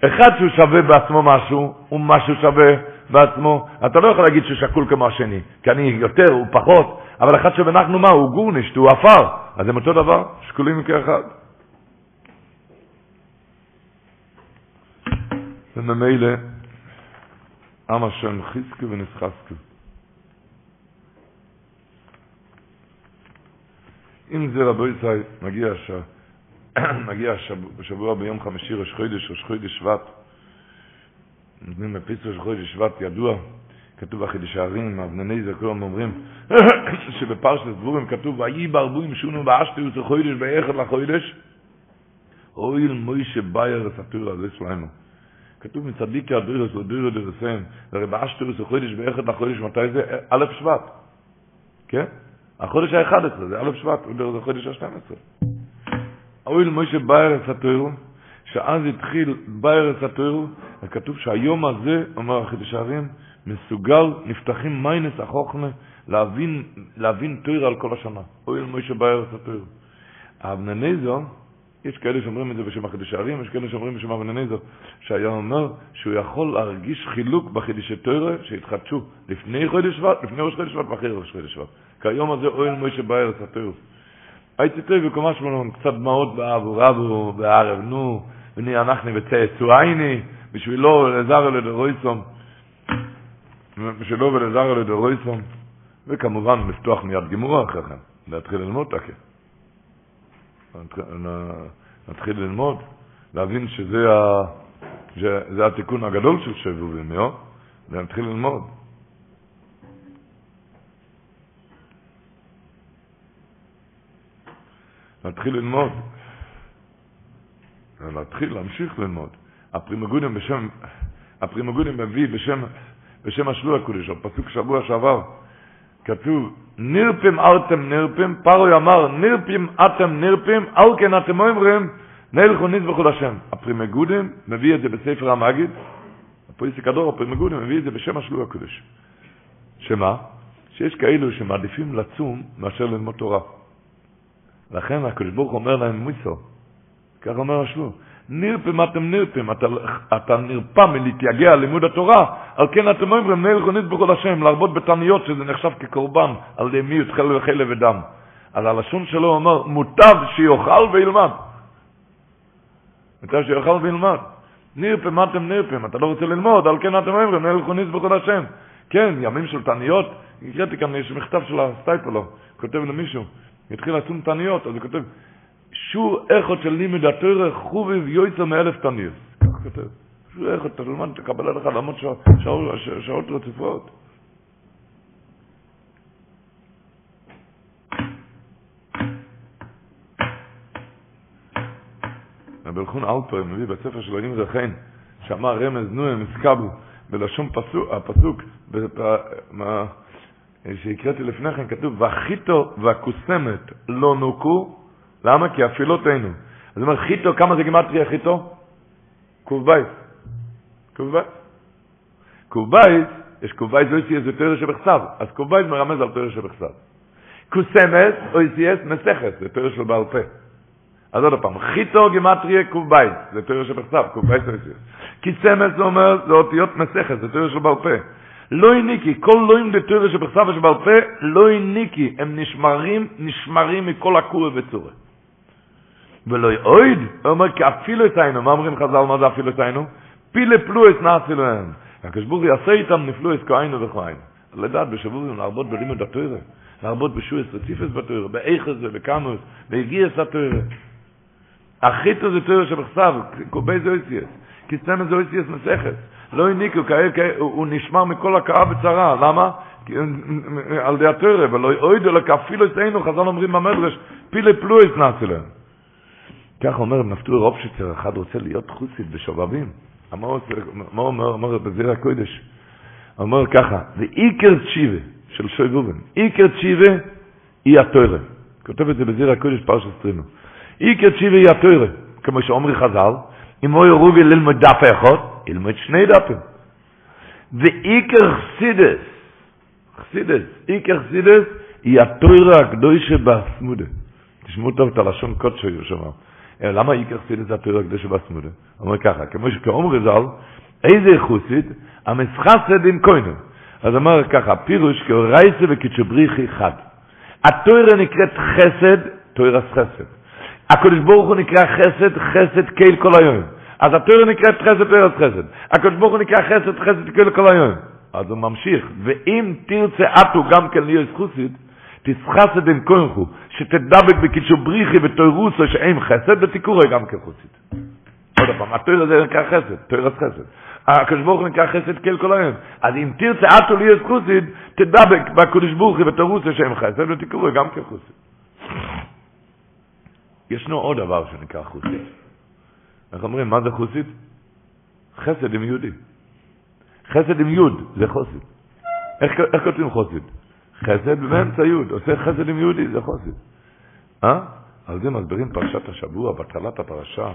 אחד שהוא שווה בעצמו משהו, הוא משהו שווה בעצמו. אתה לא יכול להגיד שהוא שקול כמו השני, כי אני יותר, הוא פחות, אבל אחד שבנחנו מה, הוא גורנישט, הוא עפר, אז הם אותו דבר, שקולים כאחד. וממילא, עם השם חזקו ונסחזקו. אם זה רבו ישראל, מגיע, ש... מגיע בשבוע ביום חמישי ראש חודש, ראש חודש שבט, נותנים מפיץ ראש חודש שבט ידוע, כתוב בחידש הערים, אבנני זה כולם אומרים, שבפרשת דבורים כתוב, ויהי ברבוים שונו באשתיוס לחודש באחד לחודש, אויל מוישה בייר סטור הזה שלנו. כתוב מצדיק הדרירס לדירו דרסם, הרי באשתיוס לחודש באחד לחודש, מתי זה? א' שבט, כן? החודש ה-11, זה א' שבט, זה החודש ה-12. הואיל משה באר את התורה, שאז התחיל באר את התורה, וכתוב שהיום הזה, אומר החידושי הרי"ם, מסוגל, נפתחים מעיינות החוכמה, להבין, להבין תורה על כל השנה. הואיל משה באר את התורה. האבני נזר, יש כאלה שאומרים את זה בשם החידושי הרי"ם, יש כאלה שאומרים בשם הנזר, שהיה אומר שהוא יכול להרגיש חילוק בחידושי תורה שהתחדשו לפני חודש שבט, לפני ראש חודש שבט ואחרי ראש חודש שבט. כיום הזה אוהל מוישה בארץ התוירוס. הייתי טוב בקומה שלנו, קצת דמעות באבו רבו, בערב, נו, בני אנחנו וצאצואייני, בשבילו לזר לדרויסום, בשבילו ולזר לדרויסום, וכמובן לפתוח מיד גמורה אחרי כן, להתחיל ללמוד תקה. נתחיל ללמוד, להבין שזה ה... שזה התיקון הגדול של שובבי"ם, יו? ונתחיל ללמוד. להתחיל ללמוד. להתחיל, להמשיך ללמוד. הפרי מגדים בשם, הפרי מגדים מביא בשם, בשם השל"ה הקדוש, הפסוק שבוע שעבר, כתוב, נרפים אתם נרפים, פרעה אמר, נרפים אתם נרפים, על כן אתם אומרים, נלכו נזבחו לשם. הפרימגודים מביא את זה בספר המגיד, הפריסי כדור, הפרימגודים מביא את זה בשם השלוע הקודש. שמה? שיש כאלו שמעדיפים לצום מאשר ללמוד תורה. לכן הקדוש ברוך אומר להם מוסו, כך אומר השלום, נרפם אתם נרפם, אתה, אתה נרפא מלהתייגע לימוד התורה, על כן אתם אומרים, נלכו נטבחו לשם, להרבות בתניות שזה נחשב כקורבן, על ידי מי יתחל וחלב ודם. אז הלשון שלו אומר, מוטב שיאכל וילמד. מוטב שיאכל וילמד. נרפם אתם נרפם, אתה לא רוצה ללמוד, על כן אתם אומרים, נלכו נטבחו לשם. כן, ימים של תניות, הקראתי כאן, יש מכתב של הסטייפלו, כותב למישהו, התחיל לעצום תניות, אז הוא כותב, שור איכות של לימוד התוירה חוביב יויצר מאלף תניות. כך כותב. שור איכות, תלמד, תקבל עליך לעמוד שעות רציפות. רבי אלחון אלפר מביא בספר שלו, אם זה שאמר רמז נוהם הסקבו, בלשון הפסוק, שהקראתי לפני כן, כתוב, והחיטו והקוסמת לא נוקו, למה? כי הפילות אינו. אז אומר, חיטו, כמה זה גימטריה חיטו? קוב בית. קוב בית. קוב בית, יש קוב בית זה איסי איזה תרא שבכסב, אז קוב בית מרמז על תרא שבכסב. קוסמת, או איסי איס מסכת, זה תרא של בעל פה. אז עוד פעם, חיטו גימטריה קוב בית, זה תרא שבכסב, קוב בית זה איסי איס. קיסמת זה אומר, זה אותיות מסכת, זה תרא של בעל פה. לא ניקי, כל לא עם דתורה שבכסף שבעל פה, לא ניקי, הם נשמרים, נשמרים מכל הכור וצורה. ולא יעוד, הוא אומר, כי אפילו היינו, מה אומרים חז"ל, מה זה אפילו היינו? פילה פלויס נעשי להם. הקשבור יעשה איתם נפלויס כהיינו וכהיינו. לדעת בשבורים, להרבות בלימוד התורה, להרבות בשויס רציפס בתורה, באיכס ובקמוס, בהגיעס התורה. החיתו זה תורה שבכסף, קובי זה אויסייס, כי סתם זה אויסייס מסכת. לא הניקו, הוא נשמר מכל הכאה וצרה, למה? על די התורה, ולא יעוד אלא כאפילו אצלנו, חזון אומרים במדרש, פילי פלויס נעשי להם. כך אומר נפתור רובשיצר, אחד רוצה להיות חוסית בשובבים. מה אומר, בזיר הקודש? אומר ככה, ואיקר צ'יבה של שוי גובן, איקר צ'יבה היא התוירה. כותב את זה בזיר הקודש פרשת סטרינו. איקר צ'יבה היא התוירה, כמו שאומרי חז"ל, אם הוא ירובי ללמוד דף אחד, ילמוד שני דפים. ואיקר חסידס, חסידס, איקר חסידס, היא התוירה הקדושה בסמודה. תשמעו טוב את הלשון קודשו ירשמה. למה איקר חסידס זה התוירה הקדושה בסמודה? הוא אומר ככה, כמו שכאומר ז"ל, איזה חוסית? המסחסד עם קוינו. אז אומר ככה, פירוש כאורייסה וקיצ'בריחי חד. התוירה נקראת חסד, תוירס חסד. הקדוש ברוך הוא נקרא חסד, חסד קייל כל היום. אז התורה נקראת חסד תורס חסד. הקדוש ברוך הוא נקרא חסד חסד קייל כל היום. אז הוא ממשיך, ואם תרצה אתו גם כן להיות חוסית, תסחסד עם כהנחו, שתדבק בקידשו בריחי ותוירוסו שאין חסד ותיקורי גם כחוסית. עוד פעם, התורה זה נקרא חסד, תורס חסד. הקדוש ברוך הוא נקרא חסד קייל כל היום. אז אם תרצה אתו להיות חוסית, תדבק בקדוש ברוך הוא ותוירוסו שאין חסד ותיקורי גם כחוסית. ישנו עוד דבר שנקרא חוסית. איך אומרים, מה זה חוסית? חסד עם יהודי. חסד עם יוד זה חוסית. איך, איך כותבים חוסית? חסד באמצע יוד, עושה חסד עם יהודי, זה חוסית. אה? על זה מסבירים פרשת השבוע, בהתחלת הפרשה.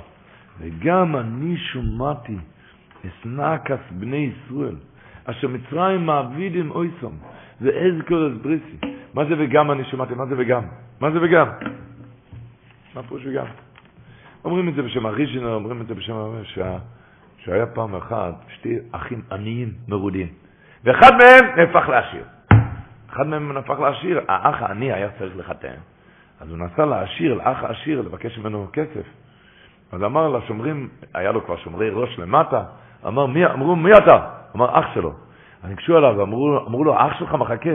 וגם אני שומעתי אסנקס בני ישראל, אשר מצרים מעבידים אויסום, ואיזה קורס בריסי. מה זה וגם אני שמעתי? מה זה וגם? מה זה וגם? מה פירוש וגם? אומרים את זה בשם הריז'ינר, אומרים את זה בשם... שה... שהיה פעם אחת שתי אחים עניים מרודים, ואחד מהם נהפך לעשיר. אחד מהם נהפך לעשיר, האח העני היה צריך לחתן. אז הוא נסע לעשיר, לאח העשיר, לבקש ממנו כסף. אז אמר לשומרים, היה לו כבר שומרי ראש למטה, אמר, מי, אמרו, מי אתה? אמר, אח שלו. אז ניגשו אליו, אמרו, אמרו לו, אח שלך מחכה.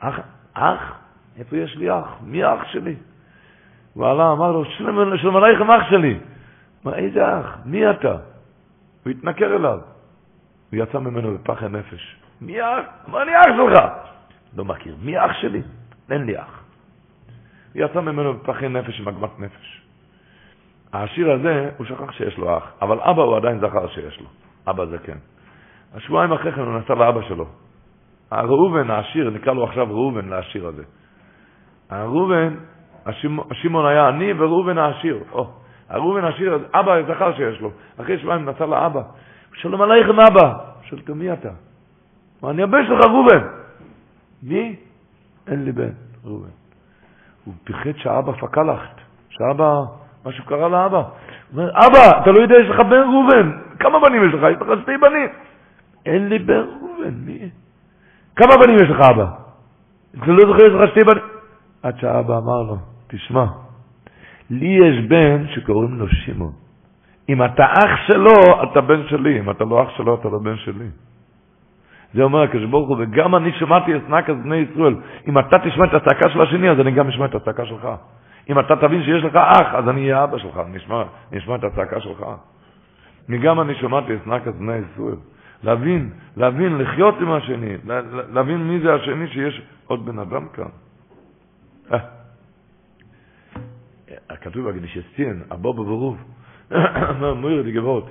אח? אח? איפה יש לי אח? מי האח שלי? הוא עלה, אמר לו, שלום עליכם אח שלי. מה, איזה אח? מי אתה? הוא התנכר אליו. הוא יצא ממנו בפחד נפש. מי אח? אמר, אני אח שלך. לא מכיר. מי אח שלי? אין לי אח. הוא יצא ממנו בפחד נפש עם עגמת נפש. העשיר הזה, הוא שכח שיש לו אח, אבל אבא הוא עדיין זכר שיש לו. אבא זה כן. השבועיים אחרי כן הוא נסע לאבא שלו. הראובן העשיר, נקרא לו עכשיו ראובן לעשיר הזה. הראובן, השמעון היה עני וראובן העשיר. או, הראובן העשיר, אבא זכר שיש לו. אחרי שבועיים נסע לאבא. שלום עליכם אבא. שאלתו, מי אתה? אני הבן שלך ראובן. מי? אין לי בן, ראובן. הוא פיחד שהאבא פקלחת, שהאבא, משהו קרה לאבא. הוא אומר, אבא, אתה לא יודע, יש לך בן ראובן. כמה בנים יש לך? יש לך שתי בנים. אין לי בן ראובן, מי? כמה בנים יש לך, אבא? אתה לא זוכר, יש לך שתי בנים. עד שהאבא אמר לו, תשמע, לי יש בן שקוראים לו שמעון. אם אתה אח שלו, אתה בן שלי. אם אתה לא אח שלו, אתה לא בן שלי. זה אומר הקדוש ברוך הוא, וגם אני שמעתי את נקס בני ישראל. אם אתה תשמע את הצעקה של השני, אז אני גם אשמע את הצעקה שלך. אם אתה תבין שיש לך אח, אז אני אהיה אבא שלך, אני אשמע את הצעקה שלך. וגם אני שמעתי את נקס בני ישראל. להבין, להבין, לחיות עם השני, להבין מי זה השני שיש עוד בן אדם כאן. אה. כתוב בקדיש ציין, הבו בברוב, מויר די גבורת,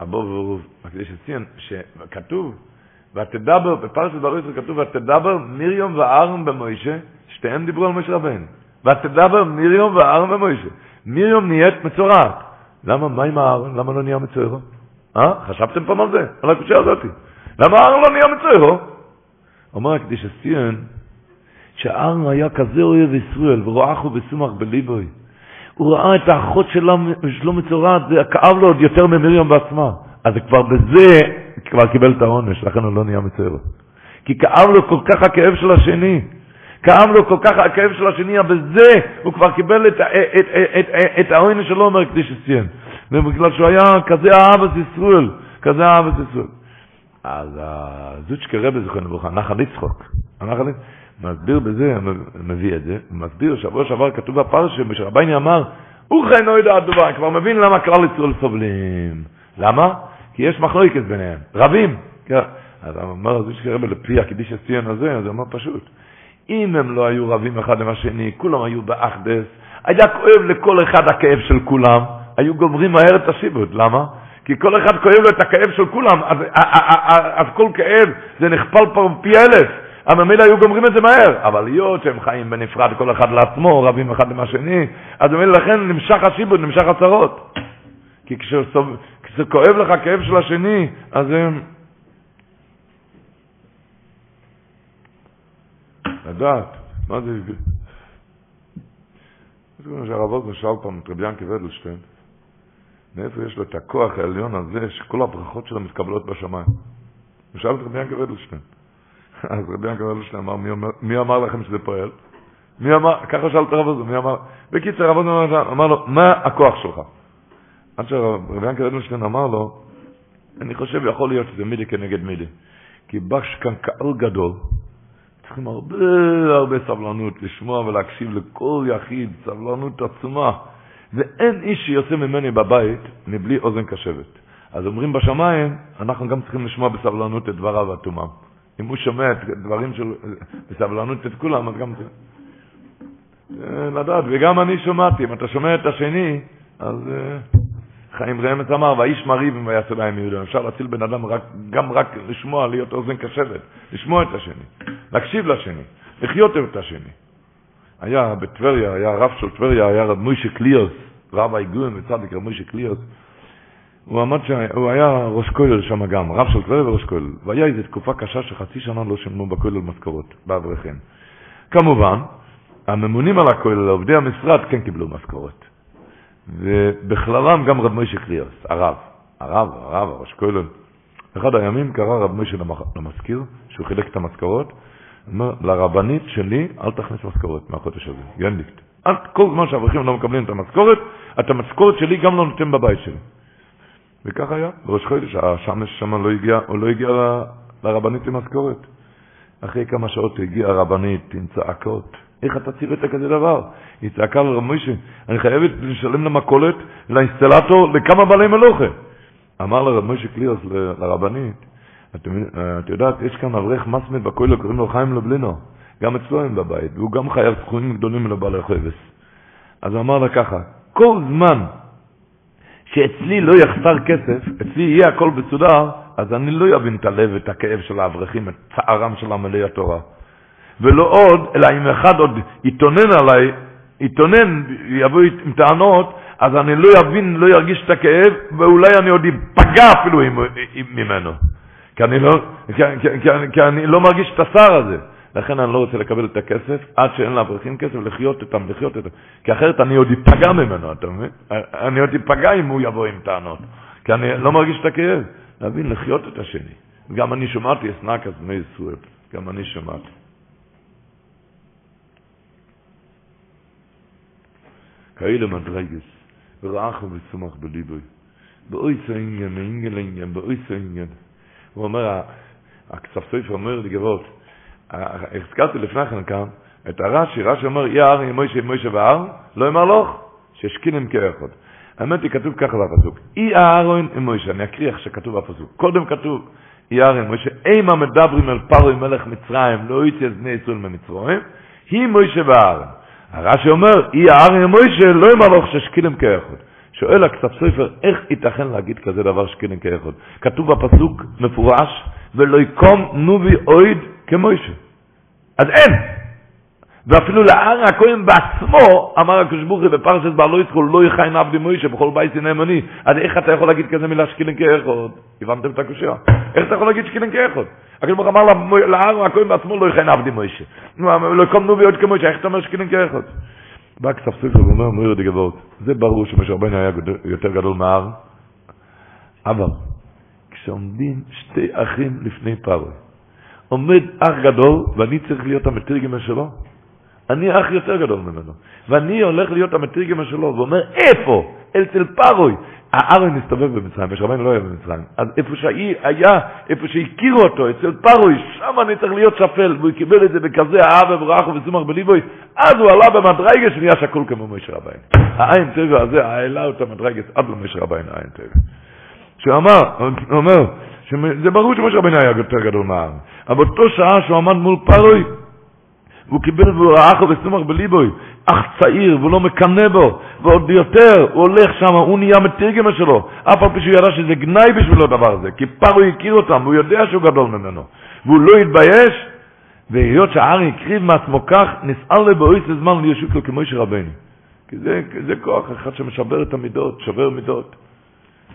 הבו בברוב, בקדיש ציין, שכתוב, ותדבר, בפרשת בריס כתוב, ותדבר מרים ואהרון במוישה, שתיהם דיברו על משה רבנו. ותדבר מרים ואהרון במוישה. מרים נהיית מצורעת. למה, מה עם אהרון? למה לא נהיה מצוירו? אה? חשבתם פעם על זה? על הקושה הזאת. למה אהרון לא נהיה מצוירו? אומר הקדיש הציין, שאהרון היה כזה אוהב ישראל, ורואחו בסומך בליבוי. הוא ראה את האחות שלו מצורעת, זה כאב לו עוד יותר ממרים בעצמה. אז כבר בזה כבר קיבל את העונש, לכן הוא לא נהיה מצער. כי כאב לו כל כך הכאב של השני. כאב לו כל כך הכאב של השני, אבל בזה הוא כבר קיבל את, את, את, את, את העונש שלו, אומר קדיש ציין. ובגלל שהוא היה כזה אהבת ישראל, כזה אהבת ישראל. אז הזוצ'קה רבי זוכר לברכה, נחל יצחוק. הנחל מסביר בזה, מביא את זה, מסביר, שבוע שעבר כתוב בפרשה, שרבייני אמר, חי נוידע הדובר, כבר מבין למה כלל ישראל סובלים. למה? כי יש מחלוקת ביניהם, רבים. כן. אז אומר הזו שקרא לפי הקידיש הציון הזה, אז הוא אומר פשוט, אם הם לא היו רבים אחד עם השני, כולם היו באחדס, היה כואב לכל אחד הכאב של כולם, היו גומרים מהר את השיבוד, למה? כי כל אחד כואב לו את הכאב של כולם, אז, אז כל כאב זה נכפל פי אלף, אבל ממילא היו גומרים את זה מהר. אבל היות שהם חיים בנפרד כל אחד לעצמו, רבים אחד עם השני, אז ממילא לכן נמשך השיבוד, נמשך הצרות. כי כשזה כואב לך כאב של השני, אז הם... לדעת, מה זה... זה כמו שהרב אוזן שאל פעם את רבי ינקי ודלשטיין, מאיפה יש לו את הכוח העליון הזה שכל הברכות שלו מתקבלות בשמיים. הוא שאל את רבי ינקי ודלשטיין. אז רבי ינקי ודלשטיין אמר, מי, אמר לכם שזה פועל? מי אמר, ככה שאל את הרב אוזן, מי אמר? בקיצר, הרב אוזן אמר לו, מה הכוח שלך? עד שרבי ינקל אדלשטיין אמר לו, אני חושב יכול להיות שזה מידי כנגד מידי. כי בש כאן קהל גדול, צריכים הרבה הרבה סבלנות לשמוע ולהקשיב לכל יחיד, סבלנות עצומה. ואין איש שיוצא ממני בבית מבלי אוזן קשבת. אז אומרים בשמיים, אנחנו גם צריכים לשמוע בסבלנות את דבריו הטומאם. אם הוא שומע את דברים של, בסבלנות את כולם, אז גם זה. לדעת, וגם אני שמעתי, אם אתה שומע את השני, אז... חיים רמז אמר, ואיש מריבים ויעשו להם יהודים. אפשר להציל בן אדם רק, גם רק לשמוע, להיות אוזן קשבת, לשמוע את השני, להקשיב לשני, לחיות את השני. היה בטבריה, היה הרב של טבריה, היה רב מוישה קליוס, רב האיגון וצדיק רב מוישה קליוס. הוא עמד שם, הוא היה ראש כולל שם גם, רב של טבריה וראש כולל. והיה איזו תקופה קשה שחצי שנה לא שילמו בכולל משכורות, באברכים. כמובן, הממונים על הכולל, עובדי המשרד, כן קיבלו משכורת. ובכללם גם רב מוישה קריאוס, הרב, הרב, הרב, הראש כולל. אחד הימים קרא רב מוישה למזכיר, שהוא חילק את המשכורות, אומר, לרבנית שלי, אל תכניס משכורת מהחודש הזה, ינדיקט. כל זמן שהאברכים לא מקבלים את המשכורת, את המשכורת שלי גם לא נותן בבית שלי. וכך היה, בראש חודש, השמש שם לא הגיע, הוא לא הגיע ל, לרבנית עם משכורת. אחרי כמה שעות הגיעה הרבנית עם צעקות. איך אתה צירית כזה דבר? היא צעקה לרב מוישה, אני חייבת לשלם למכולת, לאינסטלטור, לכמה בעלי מלוכה. אמר לרב מוישה קליוס, לרבנית, את, את יודעת, יש כאן אברך מסמד בכולל, קוראים לו חיים לבלינו, גם אצלו הם בבית, והוא גם חייב סכומים גדולים לבעלי חבס. אז אמר לה ככה, כל זמן שאצלי לא יחסר כסף, אצלי יהיה הכל בסודר, אז אני לא אבין את הלב ואת הכאב של האברכים, את צערם של עמלי התורה. ולא עוד, אלא אם אחד עוד יתונן עליי, יתונן, יבוא עם טענות, אז אני לא אבין, לא ארגיש את הכאב, ואולי אני עוד אפגע אפילו ממנו. כי אני, לא, כי, כי, כי, כי אני לא מרגיש את השר הזה. לכן אני לא רוצה לקבל את הכסף עד שאין לאברכים כסף לחיות איתם, לחיות איתם. כי אחרת אני עוד אפגע ממנו, אתה מבין? אני עוד אפגע אם הוא יבוא עם טענות. כי אני לא מרגיש את הכאב. להבין, לחיות את השני. גם אני שמעתי אסנק אז בני ישראל. גם אני שמעתי. כאלה מדרגס, ורעך וצומח בליבוי. באויס העניין, העניין לעניין, באויס העניין. הוא אומר, הקצפסויף אומר לי גבות, הזכרתי לפני כן כאן, את הרש"י, רש"י אומר, יא ארי מוישה מוישה והר, לא אמר לך, ששכינם כאחד. האמת היא, כתוב ככה בפסוק, אי אהרון עם מוישה, אני אקריא איך שכתוב בפסוק. קודם כתוב, אי אהרון מוישה, אימה מדברים אל פרוי מלך מצרים, לא הייתי אז בני ישראל ממצרים, היא מוישה ואהרון. הרש"י אומר, אי עם מוישה, לא אמר לך ששכינם כאחד. שואל הכתב ספר, איך ייתכן להגיד כזה דבר שכינם כאחד? כתוב בפסוק מפורש, ולא יקום נובי אויד כמוישה. אז אין. ואפילו לאר הכהן בעצמו, אמר הקדוש ברוך הוא בפרשת בעלו יצחו, לא יכהן עבדי מוישה בכל בית נאמני. אז איך אתה יכול להגיד כזה מילה שקילן כאחד? הבנתם את הקושייה? איך אתה יכול להגיד שקילן כאחד? הקדוש ברוך אמר לאר הכהן בעצמו, לא יכהן עבדי מוישה. לא יקום נובי עוד כמוישה, איך אתה אומר שקילן כאחד? בא כסף ספר ואומר, מויר דגבות, זה ברור שמשה רבנו היה יותר גדול מהר, אבל כשעומדים שתי אחים לפני פרוי, עומד אח גדול, ואני צריך להיות המתרגמן שלו. אני אח יותר גדול ממנו. ואני הולך להיות המתרגמן שלו, ואומר, איפה? אצל פרוי. הארון מסתובב במצרים, משה רבנו לא היה במצרים. אז איפה שהיה, איפה שהכירו אותו, אצל פרוי, שם אני צריך להיות שפל, והוא קיבל את זה בכזה אהבה ורחו וסומך בליבוי, אז הוא עלה במדרגה שנהיה שקול כמו משה רבנו. העין טבע הזה, העלה אותו מדרגה עד למשה רבנו, העין טבע. שהוא אמר, הוא אומר, זה ברור שמשה רבנו היה יותר גדול מהעם, אבל באותו שעה שהוא עמד מול פרוי, והוא קיבל והוא רעך וסומך בליבוי, אח צעיר והוא לא מקנא בו, ועוד יותר, הוא הולך שם, הוא נהיה מתרגמה שלו, אף על פי שהוא ידע שזה גנאי בשבילו הדבר הזה, כי פרוי הכיר אותם, והוא יודע שהוא גדול ממנו, והוא לא התבייש, והיות שהארי הקריב מעצמו כך, נסער לזמן לישוק לו כמו רבנו. כי זה, זה כוח אחד שמשבר את המידות, שובר מידות.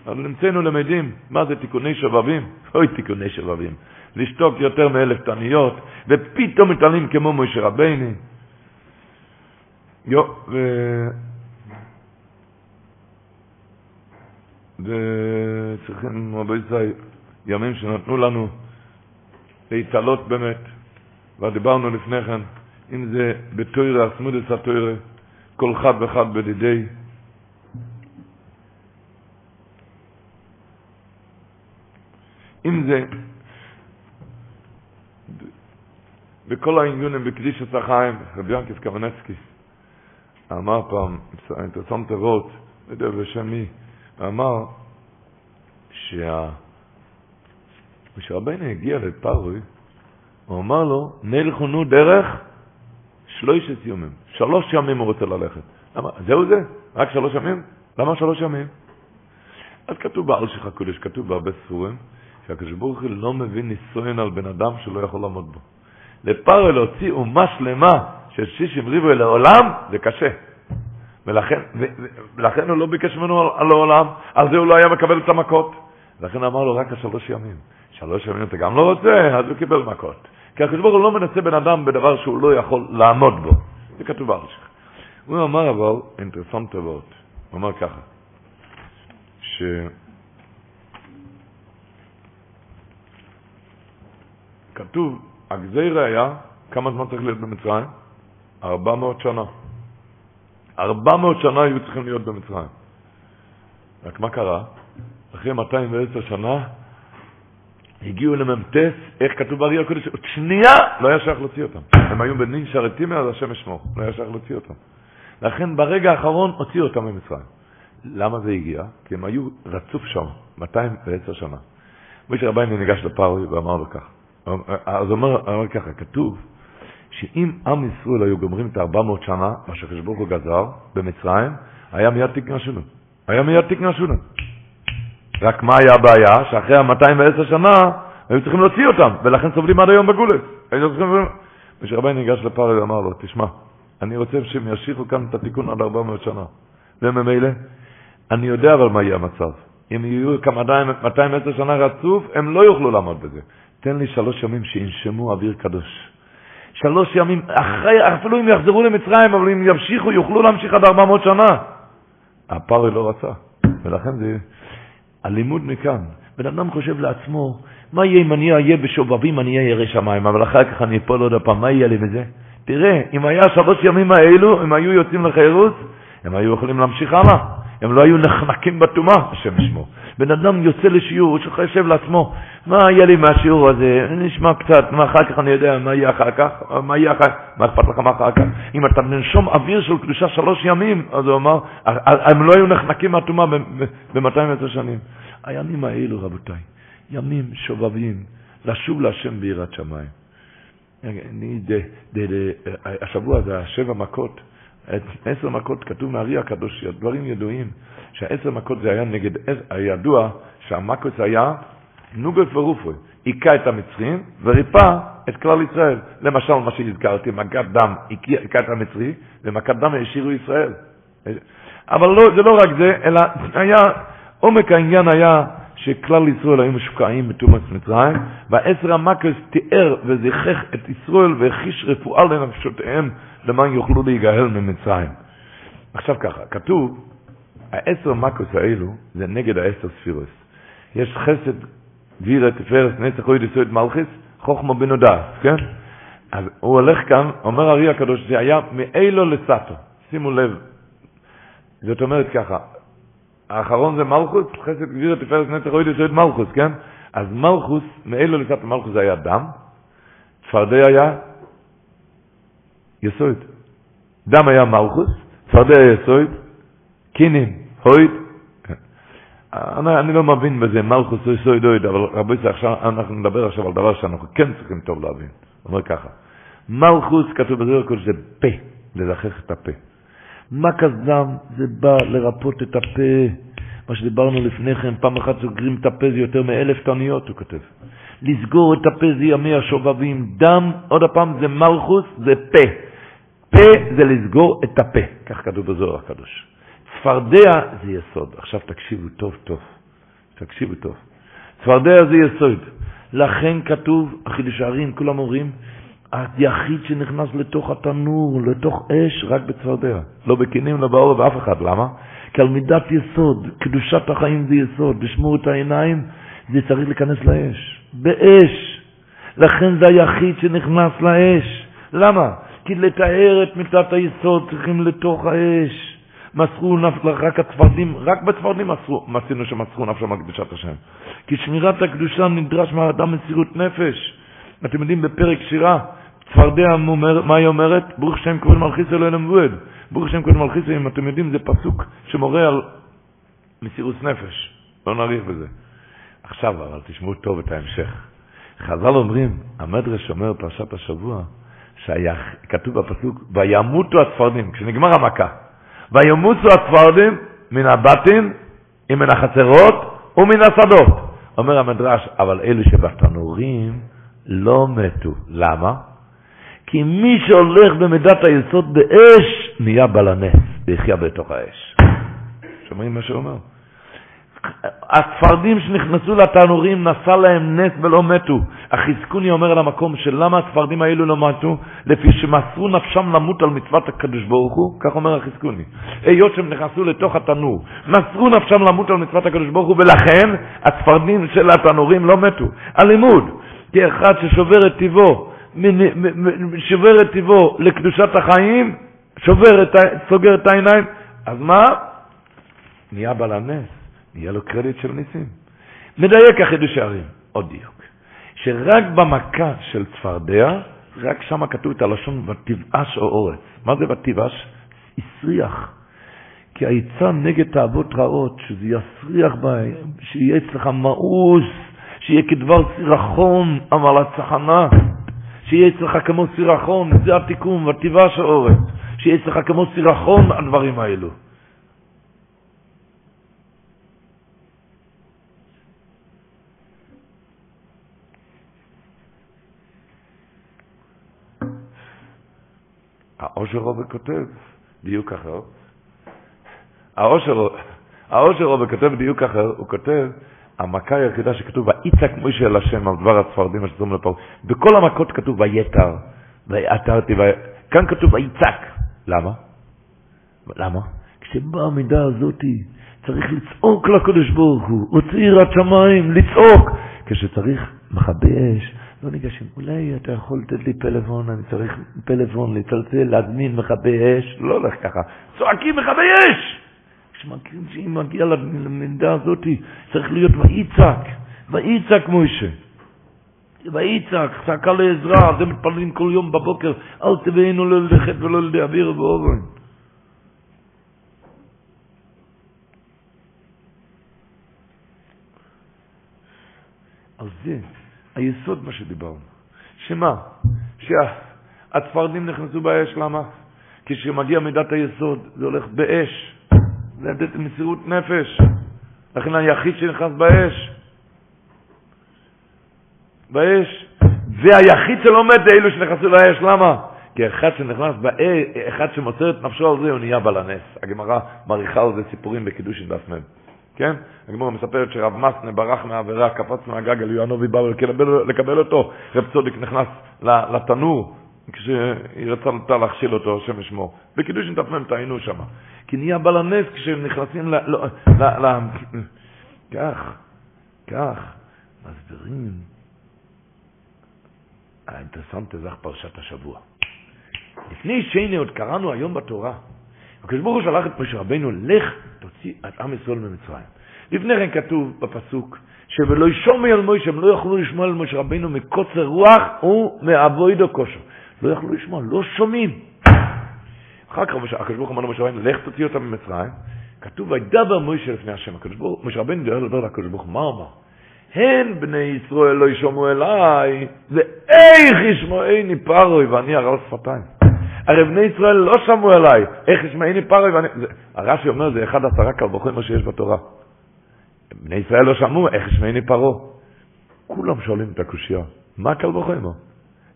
אבל נמצאנו למדים, מה זה תיקוני שבבים? אוי תיקוני שבבים. לשתוק יותר מאלף תעניות, ופתאום מתעלים כמו משה רבני. יו, ו... וצריכים, רבי ישראל, ימים שנתנו לנו להתעלות באמת, ודיברנו לפני כן, אם זה בתוירה, אסמודס התוירה, כל חד וחד בדידי, אם זה בכל העניונים בקדישת החיים, רבי ינקיס קמנצקי אמר פעם, אינטרסנט תיבות, לא יודע בשם מי, אמר שה... כשרבנו הגיע לפרוי, הוא אמר לו, נלכונו דרך שלושת יומים. שלוש ימים הוא רוצה ללכת. למה? זהו זה? רק שלוש ימים? למה שלוש ימים? אז כתוב באלשיך הקודש, כתוב בהרבה ספורים, שהקדוש ברוך הוא לא מבין ניסיון על בן אדם שלא יכול לעמוד בו. לפרעה להוציא אומה שלמה של שישים ריבו אל העולם, זה קשה. ולכן, ולכן הוא לא ביקש ממנו על, העולם, על זה הוא לא היה מקבל את המכות. לכן אמר לו רק השלוש ימים. שלוש ימים אתה גם לא רוצה, אז הוא קיבל מכות. כי הקדוש ברוך הוא לא מנסה בן אדם בדבר שהוא לא יכול לעמוד בו. זה כתוב בארשך. הוא אמר אבל, אינטרסנט טובות, אומר ככה, ש... כתוב, הגזירה היה, כמה זמן צריך להיות במצרים? 400 שנה. 400 שנה היו צריכים להיות במצרים. רק מה קרה? אחרי 210 שנה הגיעו למ"ט, איך כתוב בארי הקודש? עוד שנייה לא היה שייך להוציא אותם. הם היו בנין שרתים אז השם ישמור, לא היה שייך להוציא אותם. לכן ברגע האחרון הוציאו אותם ממצרים. למה זה הגיע? כי הם היו רצוף שם, 210 שנה. משה רבינו ניגש לפרוי ואמר לו כך. אז אומר, אומר ככה, כתוב שאם עם ישראל היו גומרים את ה-400 שנה, מה שחשבו הוא גזר, במצרים, היה מיד תקנה שונו. היה מיד תקנה שונו. רק מה היה הבעיה? שאחרי ה-210 שנה היו צריכים להוציא אותם, ולכן סובלים עד היום בגולת. משה רבינו ניגש לפרוי ואמר לו, תשמע, אני רוצה שהם ישאירו כאן את התיקון עד 400 שנה. וממילא, אני יודע אבל מה יהיה המצב. אם יהיו כמה 210 שנה רצוף, הם לא יוכלו לעמוד בזה. תן לי שלוש ימים שינשמו אוויר קדוש. שלוש ימים, אחרי, אפילו אם יחזרו למצרים, אבל אם ימשיכו, יוכלו להמשיך עד 400 שנה. הפרי לא רצה, ולכן זה הלימוד מכאן. בן אדם חושב לעצמו, מה יהיה אם אני אהיה בשובבים, אני אהיה ירא שמיים, אבל אחר כך אני אפול עוד פעם, מה יהיה לי בזה? תראה, אם היה שלוש ימים האלו, הם היו יוצאים לחירות, הם היו יכולים להמשיך הלאה. הם לא היו נחנקים בטומאה, השם ישמור. בן אדם יוצא לשיעור, הוא חושב לעצמו, מה יהיה לי מהשיעור הזה? נשמע קצת, מה אחר כך אני יודע, מה יהיה אחר כך? מה יהיה אחר כך? מה אכפת לך מה אחר כך? אם אתה ננשום אוויר של קדושה שלוש ימים, אז הוא אמר, הם לא היו נחנקים מהטומאה ב-210 שנים. הימים האלו, רבותיי, ימים שובבים, לשוב להשם ביראת שמיים. אני, השבוע זה השבע מכות. עשר מכות כתוב מהארי הקדוש, דברים ידועים, שהעשר מכות זה היה נגד, הידוע שהמכות היה נוגף ורופוי, היכה את המצרים וריפא את כלל ישראל. למשל, מה שהזכרתי, מכת דם היכה את המצרי, ומכת דם השאירו ישראל. אבל לא, זה לא רק זה, אלא היה, עומק העניין היה שכלל ישראל היו משוקעים בתומץ מצרים, והעשר המכות תיאר וזיכך את ישראל והחיש רפואה לנפשותיהם למען יוכלו להיגאל ממצרים. עכשיו ככה, כתוב, העשר מכות האלו זה נגד העשר ספירוס. יש חסד, גבירה, תפארת, נצח, אוי דסוית מלכיס, חוכמה בן דעת, כן? אז הוא הולך כאן, אומר הארי הקדוש, זה היה מאילו לסטו. שימו לב, זאת אומרת ככה, האחרון זה מלכוס, חסד, גבירה, תפארת, נצח, אוי דסוית מלכוס, כן? אז מלכוס, מאילו לסטו, מלכוס זה היה דם, צפרדע היה יסוד. דם היה מלכוס, צפרדע יסוד, קינים, הויד. אני, אני לא מבין בזה, מלכוס יסוד הויד, אבל רבי זה עכשיו, אנחנו נדבר עכשיו על דבר שאנחנו כן צריכים טוב להבין. הוא אומר ככה, מלכוס, כתוב בזה הקודש, זה פה, לזכך את הפה. מכס דם זה בא לרפות את הפה. מה שדיברנו לפני כן, פעם אחת סוגרים את הפה זה יותר מאלף תניות, הוא כותב. לסגור את הפה זה ימי השובבים. דם, עוד פעם, זה מלכוס, זה פה. פה זה לסגור את הפה, כך כתוב בזוהר הקדוש. צפרדע זה יסוד. עכשיו תקשיבו טוב טוב, תקשיבו טוב. צפרדע זה יסוד. לכן כתוב, החידוש הערים, כולם אומרים, היחיד שנכנס לתוך התנור, לתוך אש, רק בצפרדע. לא בקינים, לא בעורב, אף אחד. למה? כי על מידת יסוד, קדושת החיים זה יסוד, לשמור את העיניים, זה צריך להיכנס לאש. באש. לכן זה היחיד שנכנס לאש. למה? כי לתאר את מיטת היסוד צריכים לתוך האש. מסרו נפש, רק הצפרדים, רק בצפרדים מסרו, מצינו שמסרו נפשם על קדושת השם. כי שמירת הקדושה נדרש מהאדם מסירות נפש. אתם יודעים בפרק שירה, צפרדע, מה היא אומרת? ברוך שם כבוד מלכיס אלוהים המבועד. ברוך שם כבוד מלכיס, אם אתם יודעים, זה פסוק שמורה על מסירות נפש. לא נאריך בזה. עכשיו, אבל תשמעו טוב את ההמשך. חז"ל אומרים, המדרש אומר פרשת השבוע, שכתוב בפסוק, וימותו הצפרדים, כשנגמר המכה, וימותו הצפרדים מן הבתים, מן החצרות ומן השדות. אומר המדרש, אבל אלו שבתנורים לא מתו. למה? כי מי שהולך במידת היסוד באש, נהיה בעל הנס, ויחיה בתוך האש. שומעים מה שהוא אומר? הצפרדים שנכנסו לתנורים נשא להם נס ולא מתו. החזקוני אומר על המקום שלמה הצפרדים האלו לא מתו? לפי שמסרו נפשם למות על מצוות הקדוש ברוך הוא, כך אומר החזקוני. היות שהם נכנסו לתוך התנור, מסרו נפשם למות על מצוות הקדוש ברוך הוא, ולכן הצפרדים של התנורים לא מתו. הלימוד, כאחד ששובר את טיבו, שובר את טיבו לקדושת החיים, שובר את, סוגר את העיניים, אז מה? נהיה בעל הנס. יהיה לו קרדיט של ניסים. מדייק החידוש הערים, עוד דיוק, שרק במכה של צפרדע, רק שם כתוב את הלשון ותבאש או אורץ. מה זה ותבאש? הסריח. כי העצה נגד תאוות רעות, שזה יסריח בהם, שיהיה אצלך מאוס, שיהיה כדבר סירחון, אבל הצחנה, שיהיה אצלך כמו סירחון, זה התיקון, או אורץ, שיהיה אצלך כמו סירחון הדברים האלו. העושר רובה כותב דיוק אחר. העושר, העושר רובה כותב דיוק אחר, הוא כותב, המכה היחידה שכתוב, ויצעק מוישה אל השם על דבר הצפרדים אשר לפה. בכל המכות כתוב ויתר, ויעתרתי, ו... כאן כתוב ויצעק. למה? למה? כשבאה המידה הזאתי, צריך לצעוק לקדוש ברוך הוא, הוציא יראת שמיים, לצעוק. כשצריך מכבי אש, לא ניגשים, אולי אתה יכול לתת לי פלאפון, אני צריך פלאפון, לצלצל, להזמין מכבי אש, לא הולך ככה, צועקים מכבי אש! כשמכירים שאם מגיע למידה הזאת, צריך להיות ויצעק, ויצעק מוישה. ויצעק, צעקה לעזרה, זה מתפללים כל יום בבוקר, אל תביאנו לא חטא ולא לידי אוויר ואורן. על זה היסוד מה שדיברנו. שמה? שהצפרדים נכנסו באש, למה? כשמגיע מידת היסוד, זה הולך באש. זה לתת מסירות נפש. לכן היחיד שנכנס באש, באש, זה היחיד שלא מת, אלו שנכנסו לאש, למה? כי אחד שנכנס באש, אחד שמוסר את נפשו על זה, הוא נהיה בעל הנס. הגמרא מעריכה על זה סיפורים בקידוש עם דף מ'. כן? הגמורה מספרת שרב מסנה ברח מהעבירה, קפץ מהגג, אל יואנובי באו לקבל, לקבל אותו, רב צודיק נכנס לתנור, כשהיא רצתה להכשיל אותו, השם ישמור. בקידוש נתפמם טעינו שם. כי נהיה בעל הנס כשהם נכנסים ל... לא, ל, ל כך, כך, מסבירים. האינטרסנט זה פרשת השבוע. לפני שני עוד קראנו היום בתורה, הקדוש ברוך הוא שלח את משה רבנו, לך תוציא את עם ישראל ממצרים. לפני כן כתוב בפסוק, שבלא ישומי על מוישה, הם לא יכלו לשמוע על משה רבנו מקוצר רוח ומאבוידו כושר. לא יכלו לשמוע, לא שומעים. אחר כך הקדוש ברוך הוא אמר למשה רבנו, לך תוציא אותם ממצרים. כתוב, וידבר מוישה לפני השם. הקדוש ברוך הוא, משה רבנו לדבר לקדוש ברוך הוא, מה אמר? הן בני ישראל לא ישמעו אליי, ואיך ישמעני פרוי ואני הרל שפתיים. הרי בני ישראל לא שמעו אליי, איך ישמעני פרוי ואני... הרש"י אומר, זה אחד עשרה קל וחומר שיש בתורה. בני ישראל לא שמעו, איך ישמעני פרעה? כולם שואלים את הקושייה, מה קל וחומר?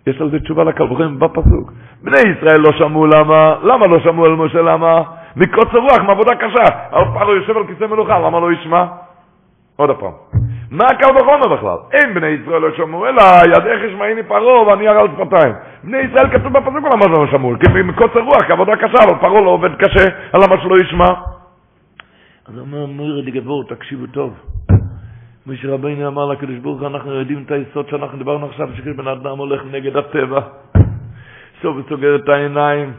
יש לזה תשובה לקל וחומר בפסוק. בני ישראל לא שמעו למה? למה לא שמעו אל משה למה? מקוצר רוח, מעבודה קשה. אבל פרעה יושב על כיסא מלוכה, למה לא ישמע? עוד פעם. מה קל וחומר בכלל? אין בני ישראל לא שמעו אז איך ישמעיני פרעה ואני ארל שפתיים. בני ישראל כתוב בפסוק למה לא שמעו, כי מקוצר רוח, כעבודה קשה, אבל פרעה לא עובד קשה, על למה שלא ישמע. אז הוא אומר, מוירי דגבור, תקשיבו טוב. משה רבינו אמר לקדוש ברוך אנחנו יודעים את היסוד שאנחנו דיברנו עכשיו, שכשבן אדם הולך נגד הטבע, סוף סוגר את העיניים,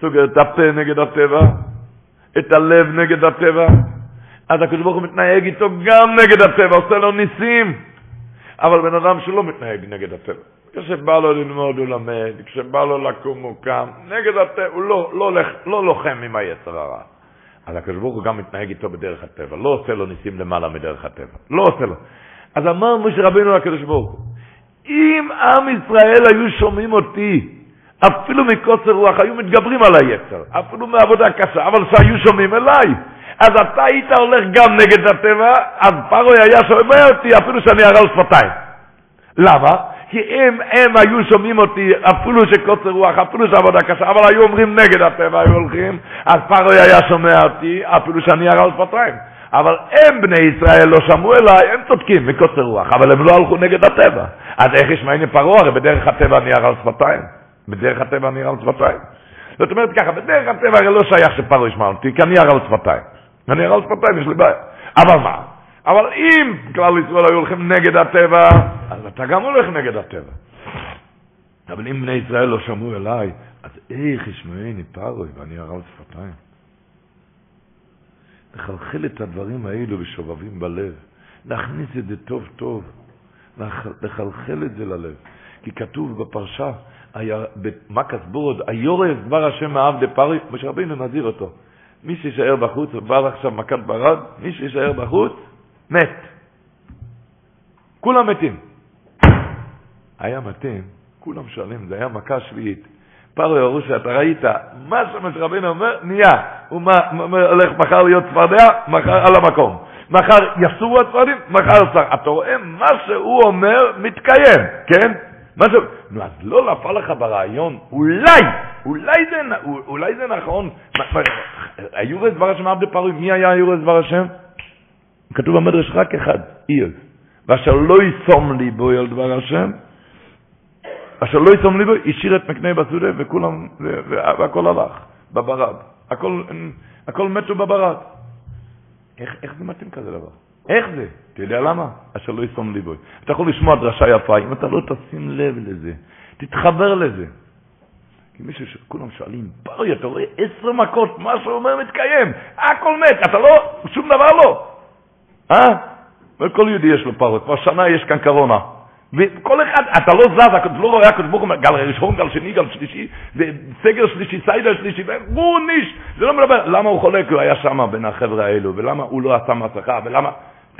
סוגר את הפה נגד הטבע, את הלב נגד הטבע, אז הקדוש ברוך הוא מתנהג איתו גם נגד הטבע, עושה לו ניסים. אבל בן אדם שלא מתנהג נגד הטבע, כשבא לו ללמוד הוא למד, כשבא לו לקום הוא קם, נגד הטבע, הוא לא, לא, לא, לא לוחם עם היצר הרע. אז הקדוש ברוך הוא גם מתנהג איתו בדרך הטבע, לא עושה לו ניסים למעלה מדרך הטבע, לא עושה לו. אז אמר משה רבינו לקדוש ברוך הוא, אם עם ישראל היו שומעים אותי, אפילו מקוצר רוח, היו מתגברים על היצר, אפילו מעבודה קשה, אבל שהיו שומעים אליי, אז אתה היית הולך גם נגד הטבע, אז פרוי היה שומע אותי אפילו שאני הרל שפתיים. למה? כי אם הם היו שומעים אותי אפילו שקוצר רוח, אפילו שעבודה קשה, אבל היו אומרים נגד הטבע, היו הולכים, אז פרוי היה שומע אותי אפילו שאני הרל שפתיים. אבל הם בני ישראל לא שמעו אליי, הם צודקים מקוצר רוח, אבל הם לא הלכו נגד הטבע. אז איך ישמע הנה פרעה? הרי בדרך הטבע נייר על שפתיים. בדרך הטבע נייר על שפתיים. זאת אומרת ככה, בדרך הטבע הרי לא שייך שפרעה ישמע אותי, כי הנייר על שפתיים. הנייר על שפתיים, יש לי בעיה. אבל מה? אבל אם כלל ישראל היו הולכים נגד הטבע, אז אתה גם הולך נגד הטבע. אבל אם בני ישראל לא שמעו אליי, אז איך ישמעני פרוי ואני הרב שפתיים? לחלחל את הדברים האלו בשובבים בלב, להכניס את זה טוב טוב, לחלחל את זה ללב. כי כתוב בפרשה, במכס בורד, דבר השם מאב דפרי, משה רבינו נזהיר אותו. מי שישאר בחוץ, בא עכשיו מכת ברד, מי שישאר בחוץ, מת. כולם מתים. היה מתים, כולם שואלים, זה היה מכה שביעית. פרעה ירושה, אתה ראית, מה שמש אומר, נהיה. הוא הולך מחר להיות צפרדע, מחר על המקום. מחר יסורו הצפרדים, מחר צר. אתה רואה, מה שהוא אומר מתקיים, כן? מה זה, נו, אז לא נפל לך ברעיון, אולי, אולי זה, אולי זה נכון, היורס דבר השם עבדי פרוי, מי היה היורס דבר השם? כתוב במדרש רק אחד, איוב. ואשר לא יסום ליבו על דבר השם, אשר לא יסום ליבו, השאיר את מקנה בסודה, וכולם, והכל הלך, בברד. הכל, הכל מתו בברד. איך, איך זה מתאים כזה דבר? איך זה? אתה יודע למה? אשר לא יסום ליבו. אתה יכול לשמוע דרשה יפה, אם אתה לא תשים לב לזה, תתחבר לזה. כי מישהו שכולם שואלים, פרי, אתה רואה עשר מכות, מה שהוא אומר מתקיים, הכל מת, אתה לא, שום דבר לא. אה? וכל יהודי יש לו פרות, כבר שנה יש כאן קרונה. וכל אחד, אתה לא זז, אתה לא רואה הקדוש ברוך הוא, גל ראשון, גל שני, גל שלישי, סגר שלישי, סיידר שלישי, והוא ניש, זה לא מדבר, למה הוא חולק, הוא היה שם בין החבר'ה האלו, ולמה הוא לא עשה מסכה, ולמה,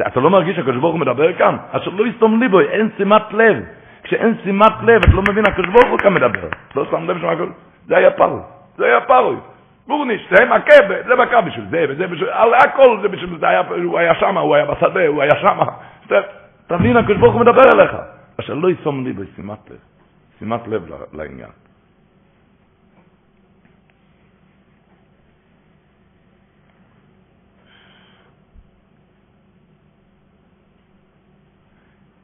אתה לא מרגיש שהקדוש ברוך הוא מדבר כאן? אשר לא יסתום ליבו, אין שימת לב. כשאין שימת לב, אתה לא מבין, הקדוש ברוך הוא כאן מדבר. לא שם לב שם זה היה פרוי, זה היה פרוי. גורניש, זה מכה, זה מכה בשביל זה, וזה בשביל, על הכל זה בשביל זה, היה, הוא היה שם, הוא היה בשדה, הוא היה שם. תבין, הקדוש ברוך הוא מדבר אליך. אשר לא ישום לי בשימת לב, שימת לב לעניין.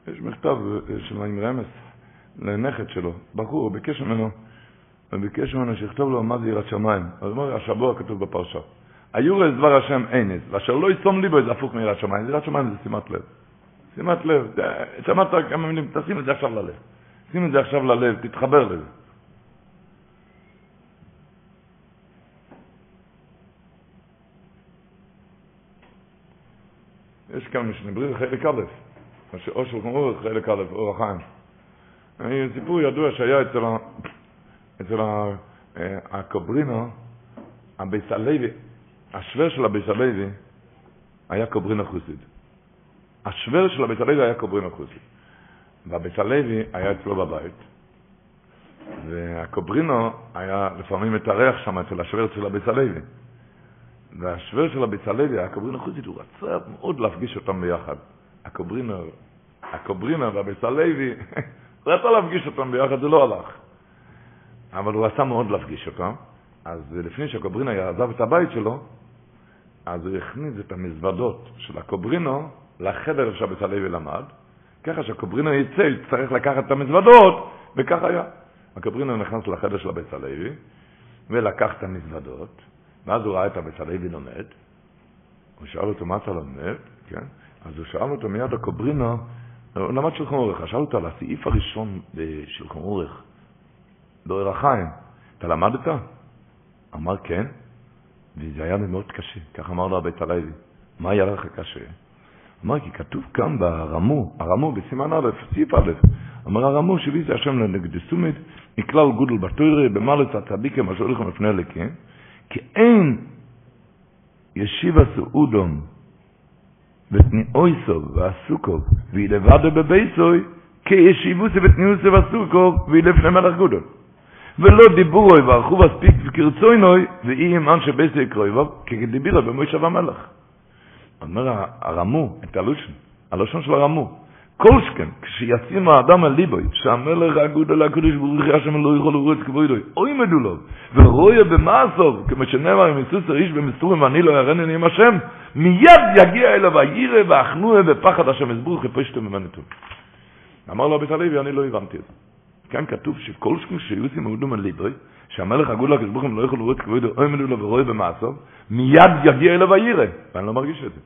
יש מכתב של עם רמס לנכד שלו, בחור, הוא ביקש ממנו וביקש ממנו שיכתוב לו מה זה יראת שמיים. אז הוא אומר, השבוע כתוב בפרשה. היורס דבר השם אינס, ואשר לא יסום ליבו זה הפוך מיראת שמיים. יראת שמיים זה שימת לב. שימת לב, שמעת כמה מילים, תשים את זה עכשיו ללב. שים את זה עכשיו ללב, תתחבר לזה. יש כאן משנה בריר חלק א', או של אורך חלק א', אור החיים. סיפור ידוע שהיה אצל אצל אה, הקוברינו, הביס הלוי, השוור של הביס הלוי היה קוברינו חוסיד. השוור של הביס הלוי היה קוברינו חוסיד. והביס הלוי היה אצלו בבית, והקוברינו היה לפעמים מתארח שם אצל השוור של הביס הלוי. והשוור של הביס הלוי, הקוברינו חוסיד, הוא רצה מאוד להפגיש אותם ביחד. הקוברינו והביס הלוי, רצה להפגיש אותם ביחד, זה לא הלך. אבל הוא רצה מאוד להפגיש אותו, אז לפני שהקוברינו עזב את הבית שלו, אז הוא הכניס את המזוודות של הקוברינו לחדר שבית הלוי למד, ככה שהקוברינו יצא, יצטרך לקחת את המזוודות, וכך היה. הקוברינו נכנס לחדר של הבית הלוי, ולקח את המזוודות, ואז הוא ראה את הבית הלוי לומד, הוא שאל אותו, מה אתה לומד? כן? אז הוא שאל אותו מיד הקוברינו, הוא למד שולחן אורך, שאל אותו על הסעיף הראשון בשולחן אורך, באור החיים. אתה למדת? אמר כן, וזה היה לי מאוד קשה, כך אמר לו הבית הלוי. מה היה לך קשה? אמר, כי כתוב כאן ברמו, הרמו בסימן א', סעיף א', אמר הרמו שבי זה השם לנגדסומית, מכלל גודל בתוירה, במלץ הצדיקם, אשר הולכים לפני אלוקים, כי אין ישיבה סעודום ותני אויסוב ועסוקוב, והיא לבדו בבייסוי, כישיבוסי ותניוסי ועסוקוב, והיא לפני מלך גודל. ולא דיבורוי וערכו מספיק וקרצוינוי, ואי אם אנשי בייסי יקרויבו, כדיבירו במוישב המלך. אומר הרמו, את הלושן, הלושן של הרמו, כל שכן, כשישים האדם על ליבוי, שהמלך אגוד על הקדוש ברוך השם לא יכול לרוץ כבודוי, אוי מדולו, ורואה במעשוב, כמו שנאמר, אם יסוס איש במסורים ואני לא ירנני עם השם, מיד יגיע אליו הירא ואחנוה בפחד השם יסבורך יפשתו ממנתו. אמר לו הבית הלוי, אני לא הבנתי את זה. כאן כתוב שכל שכן שיוסים אהודום על ליבוי, שהמלך אגוד על הקדוש ברוך לא יכול לרוץ כבודוי, אוי מדולו ורואה במעשוב, מיד יגיע אליו הירא, ואני לא מרגיש את זה.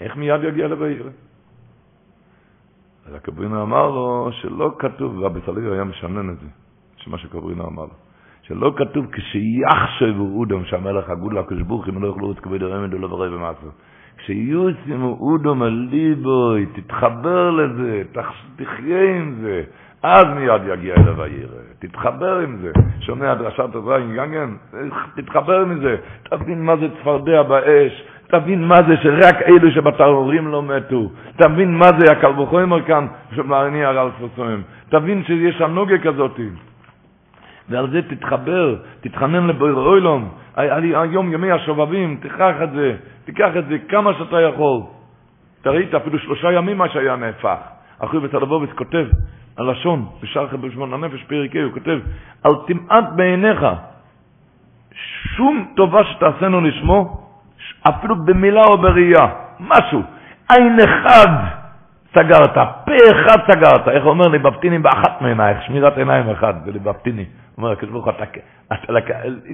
איך מיד יגיע אליו הירא? אז הקברינו אמר לו שלא כתוב, רבי סליב היה משנן את זה, שמה שקברינו אמר לו, שלא כתוב כשיחשב אודום שהמלך הגוד לקדוש ברוך אם לא יוכלו את כבוד הרמד ולא בריא במעשו. כשיוסימו אודום על תתחבר לזה, תחיה עם זה, אז מיד יגיע אליו הירא. תתחבר עם זה. שומע דרשת עזריים גנגן? תתחבר עם זה. תבין מה זה צפרדע באש. תבין מה זה שרק אלו שבתרורים לא מתו. תבין מה זה הקל וחומר כאן, שמעני הרל פרסומים. תבין שיש הנוגה כזאת. ועל זה תתחבר, תתחנן לבויר אוילום. היום ימי השובבים, תיקח את זה, תיקח את זה כמה שאתה יכול. אתה ראית אפילו שלושה ימים מה שהיה נהפך. אחרי בסלבוביץ כותב, הלשון, בשער חבר הנפש, פרק ה', הוא כותב, אל תמעט בעיניך שום טובה שתעשינו לשמו, אפילו במילה או בראייה, משהו. עין אחד סגרת, פה אחד סגרת. איך אומר לבבטיני באחת מעינייך, שמירת עיניים אחד, ולבבטיני. אומר הקדוש ברוך הוא,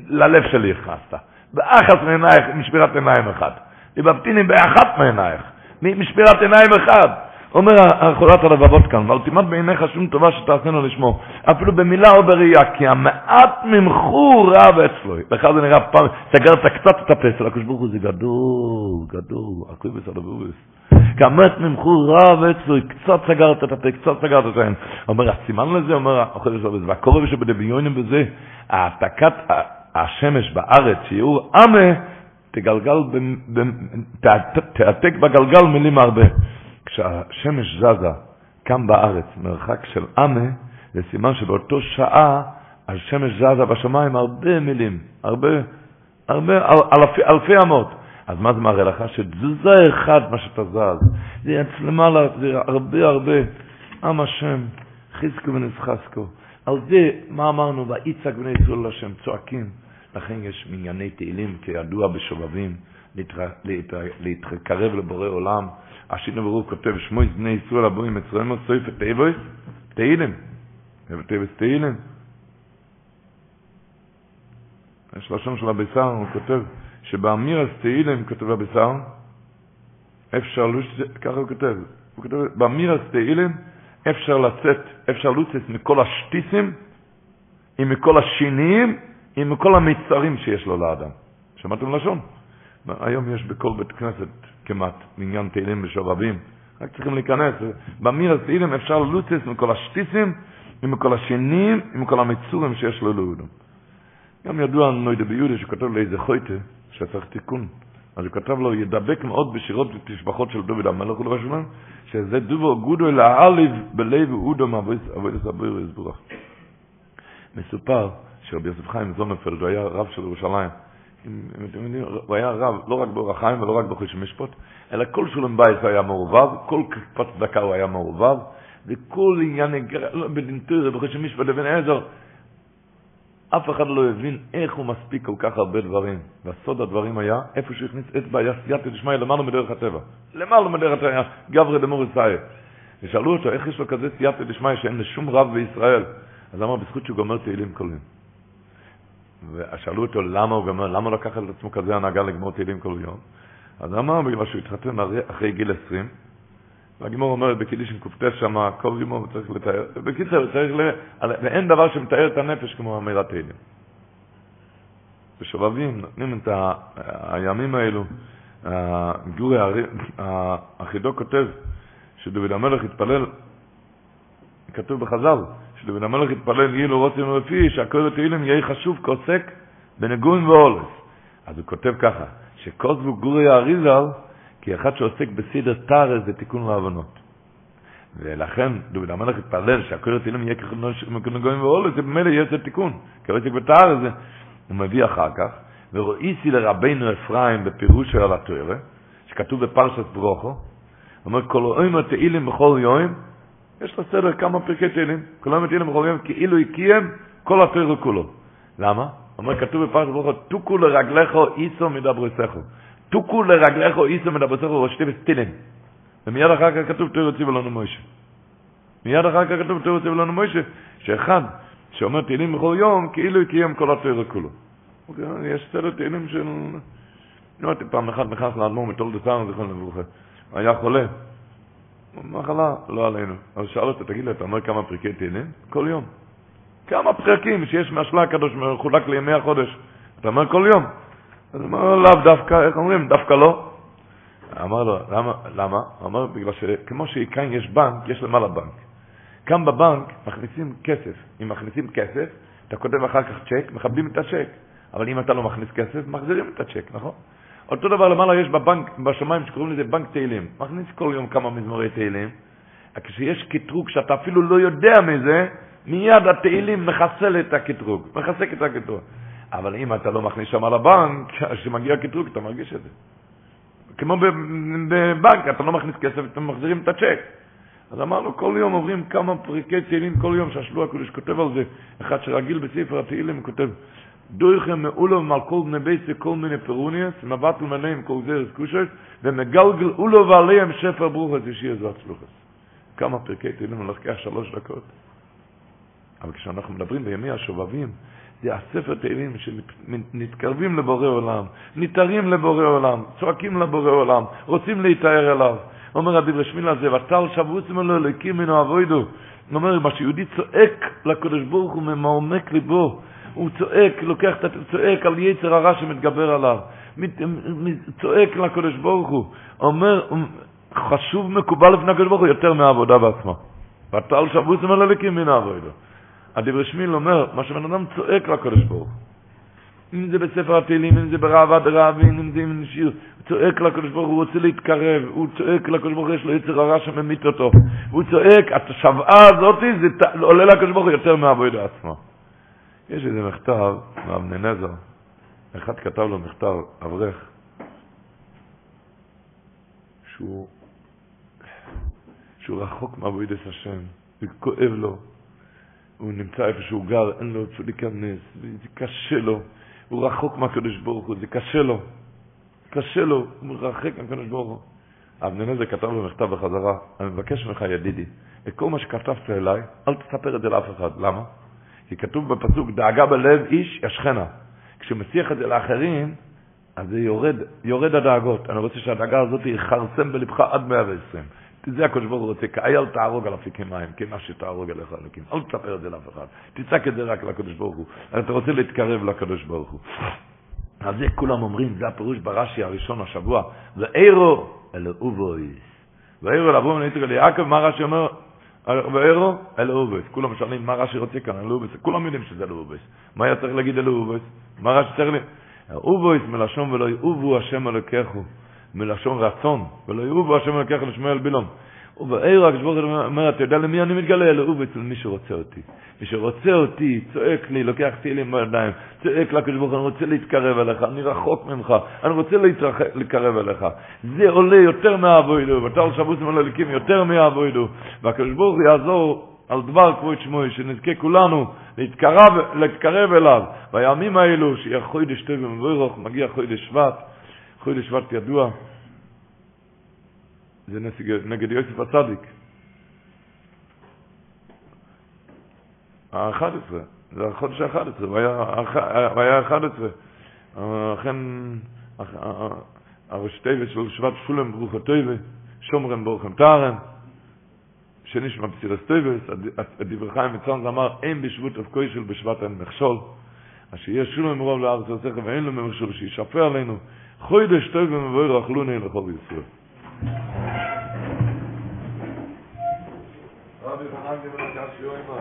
ללב שלי הכנסת. באחת מעינייך, משמירת עיניים אחד. לבבטיני באחת מעינייך, משמירת עיניים אחד. אומר חולת הלבבות כאן, ואל תימד בעיניך שום טובה שתעשינו לשמו, אפילו במילה או בראייה, כי המעט ממחו רב אצלו. לך זה נראה פעם, סגרת קצת את הפה של הקדוש ברוך הוא, זה גדול, גדול, הכל בסדר בובס. כי המעט ממחו רב אצלו, קצת סגרת את הפה, קצת סגרת את העין. אומר, הסימן לזה, אומר החודש בובס, והקורב שבדמיונים בזה, העתקת השמש בארץ, שיעור עמה, תגלגל, תעתק בגלגל מילים הרבה. כשהשמש זזה כאן בארץ, מרחק של אמה, זה סימן שבאותו שעה השמש זזה בשמיים הרבה מילים, הרבה, הרבה, אלפי, אלפי אמות. אז מה זה מראה לך? שתזוזה אחד מה שאתה זז, זה יצא למעלה, זה הרבה הרבה, עם השם, חזקו ונסחסקו. על זה, מה אמרנו? ויצעק בני ישראל להשם, צועקים. לכן יש מנייני תהילים, כידוע בשובבים, להתקרב לבורא עולם. השינו ברוך כותב שמוי בני ישראל הבואים מצרים סויף תיבויס תהילים. תיבויס תהילים? יש לשון של הביסר הוא כותב שבאמירס תהילים כותב הביסר אפשר לוש ככה הוא כותב הוא כותב באמירס תהילים אפשר לצאת אפשר לוצאת מכל השטיסים עם מכל השיניים עם מכל המצרים שיש לו לאדם. שמעתם לשון? היום יש בכל בית כנסת כמעט, מניין תהילים בשובבים, רק צריכים להיכנס. במיר התהילים אפשר לוצץ מכל השטיסים, ומכל השנים, ומכל המצורים שיש לו ליהודים. גם ידוע נוידה ביהודה שכתב לאיזה חויטה, שצריך תיקון. אז הוא כתב לו, ידבק מאוד בשירות ותשבחות של דוד המלך ולבשלם, שזה דובו גודו לעליב בלב אודו מעבודת הבויר יסבורך. מסופר שרבי יוסף חיים זונפלד, הוא היה רב של ירושלים, הוא היה רב, לא רק באורח חיים ולא רק בחוש משפט, אלא כל שולם בייס היה מעורבב, כל קפת צדקה הוא היה מעורבב, וכל עניין לא, בדינטור, בחוש משפט לבן עזר, אף אחד לא הבין איך הוא מספיק כל כך הרבה דברים. והסוד הדברים היה, איפה שהוא הכניס אצבע, היה סייעתא דשמיא למעלה מדרך הטבע. למעלה מדרך הטבע, גברי דמור ישראל. ושאלו אותו, איך יש לו כזה סייעתא דשמיא שאין לשום רב בישראל? אז אמר, בזכות שהוא גומר תהילים קולים. ושאלו אותו למה הוא גמר, למה לקח על עצמו כזה הנהגה לגמור תהילים כל יום? אז אמר בגלל שהוא התחתן אחרי גיל 20, והגימור אומרת בקידישין ק"ט שם, כל גימור צריך לתאר, בקיצר צריך ל... ואין דבר שמתאר את הנפש כמו אמירת תהילים. בשובבים נותנים את ה... הימים האלו, גורי החידו כותב שדוד המלך התפלל, כתוב בחז"ל, שדוד המלך התפלל יהי לו רוצים לפי שהכל תהילים יהיה חשוב כעוסק בנגון ואולס. אז הוא כותב ככה, שכותבו גורי האריזל כי אחד שעוסק בסדר תארז זה תיקון להבנות. ולכן דוד המלך התפלל שהכל תהילים יהיה כנגון ואולס, זה במילא יהיה תיקון, כי עוסק בתארז זה, הוא מביא אחר כך, ורואיסי לרבנו אפרים בפירוש על התוארה, שכתוב בפרשת ברוכו, אומר, כל אוימה תהילים בכל יום, יש לו סדר כמה פרקי תהילים, כל אוימה תהילים בכל יום, כאילו הקיים כל התוירו כולו. למה? אומר, כתוב בפרשת ברוך תוקו לרגליך איסו מדברסך. תוקו לרגליך איסו מדברסך ושתי וסטילים. ומיד אחר כך כתוב תוירו ציבו לנו מוישה. מיד אחר כך כתוב תוירו ציבו לנו מוישה, שאחד שאומר תהילים בכל יום, כאילו הקיים כל התוירו כולו. יש סדר תהילים של... אמרתי פעם אחת נכנס לאדמו"ר מתולדותינו, זיכרון לברכה. היה חולה. מחלה, לא עלינו. אז שאל אותו, תגיד לי, אתה אומר כמה פרקי תהילים? כל יום. כמה פרקים שיש מהשלה הקדוש מחולק לימי החודש. אתה אומר כל יום. אז הוא אמר, לאו דווקא, איך אומרים? דווקא לא. אמר לו, למה? למה? הוא אמר, בגלל שכמו שכאן יש בנק, יש למעלה בנק. כאן בבנק מכניסים כסף. אם מכניסים כסף, אתה כותב אחר כך צ'ק, מכבדים את הצ'ק. אבל אם אתה לא מכניס כסף, מחזירים את הצ'ק, נכון? אותו דבר למעלה יש בבנק, בשמיים שקוראים לזה בנק תהילים. מכניס כל יום כמה מזמורי תהילים. כשיש קטרוג שאתה אפילו לא יודע מזה, מיד התהילים מחסל את הקטרוג, מחסק את הקטרוג. אבל אם אתה לא מכניס שם על הבנק, כשמגיע קטרוג אתה מרגיש את זה. כמו בבנק, אתה לא מכניס כסף, אתם מחזירים את הצ'ק. אז אמרנו, כל יום עוברים כמה פרקי תהילים כל יום, שהשלוע הקדוש כותב על זה. אחד שרגיל בספר התהילים כותב, דויכם מאולו מעל כל בני בית וכל מיני פירוניאס, מבטל מניהם כל זרס קושס, ומגלגל אולו ועליהם שפר ברוכס ישיר זו הצלוחס. כמה פרקי תהילים לוקח שלוש דקות. אבל כשאנחנו מדברים בימי השובבים, זה הספר תהילים שמתקרבים לבורא עולם, ניתרים לבורא עולם, צועקים לבורא עולם, רוצים להתאר אליו. אומר הדברי שמיל הזה, ותל שבוסים אלו אלוקים מנו אבוידו. הוא אומר, מה שיהודי צועק לקדוש ברוך הוא ממעומק ליבו, הוא צועק, לוקח את צועק על יצר הרע שמתגבר עליו, צועק לקדוש ברוך הוא, אומר, חשוב מקובל לפני הקדוש ברוך הוא יותר מהעבודה בעצמה. ותל שבוסים אלו אלוקים מנו אבוידו. הדברי שמיל אומר, מה שבן אדם צועק לקדוש ברוך אם זה בספר התהילים, אם זה ברעבה דרבין, אם זה עם שיר, הוא צועק לקדוש ברוך הוא רוצה להתקרב, הוא צועק לקדוש ברוך הוא, יש לו יצר הרע שממית אותו. הוא צועק, השוועה הזאת, זה עולה לקדוש ברוך הוא יותר מהבוידה עצמו. יש איזה מכתב מאבני נזר, אחד כתב לו מכתב, אברך, שהוא, שהוא רחוק מעבודת השם, וכואב לו, הוא נמצא איפה שהוא גר, אין לו איפה להיכנס, זה קשה לו, הוא רחוק מהקדוש ברוך הוא, זה קשה לו, קשה לו, הוא מרחק מהקדוש ברוך הוא. אבני נזר כתב לו מכתב בחזרה, אני מבקש ממך ידידי, את כל מה שכתבת אליי, אל תספר את זה לאף אחד, למה? כי כתוב בפסוק, דאגה בלב איש ישכנה. כשמסיח את זה לאחרים, אז זה יורד, יורד הדאגות. אני רוצה שהדאגה הזאת יכרסם בלבך עד 120. זה הקדוש ברוך הוא רוצה, כאי אל תהרוג על אפיקים מים, כמה שתהרוג עליך אלוקים. אל תספר את זה לאף אחד. תצעק את זה רק לקדוש ברוך הוא. אתה רוצה להתקרב לקדוש ברוך הוא. אז זה כולם אומרים, זה הפירוש ברש"י הראשון השבוע, ואירו אלא אובויס. ואירו אלא אובויס, ליעקב, מה רש"י אומר? ואירו אלא אובויס. כולם שואלים מה רש"י רוצה כאן, אלא אובויס. כולם יודעים שזה אלא אובויס. מה היה צריך להגיד אלא אובויס? מה רש"י צריך להגיד? אובויס מלשון ולא יאובו השם אלוקיכו. מלשון רצון, ולא יאובו השם אלוקיך לשמואל בילום. ובעיר הקדוש אומר, אתה יודע למי אני מתגלה? אלא הוא אצל מי שרוצה אותי. מי שרוצה אותי, צועק לי, לוקח תהילים בידיים, צועק לקדוש ברוך אני רוצה להתקרב אליך, אני רחוק ממך, אני רוצה להתקרב אליך. זה עולה יותר מהאבוידו, ותל שבוסים על הליקים יותר מהאבוידו, והקדוש ברוך יעזור על דבר כבוד שמוי, שנזכה כולנו להתקרב, להתקרב אליו. בימים האלו, שיהיה חודש טוב ומבורך, מגיע חודש שבט, חודש שבט ידוע, זה נגד יוסף הצדיק. ה-11, זה החודש ה-11, הוא היה ה-11. אכן, הראש טבע של שבט שולם ברוך הטבע, שומרם בורחם טהרם, שנשמע בסירס טבע, דברי חיים מצון אמר, אין בשבות אבקוי של בשבט אין מכשול, אשר יש שולם מרוב לארץ עושה ואין לו מכשול, שישפר עלינו, חודש טוב ומבואר אכלוני לכל ישראל. רבי חנן גמר קשי אוימר.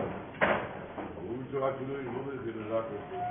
הוא רק לא יבוא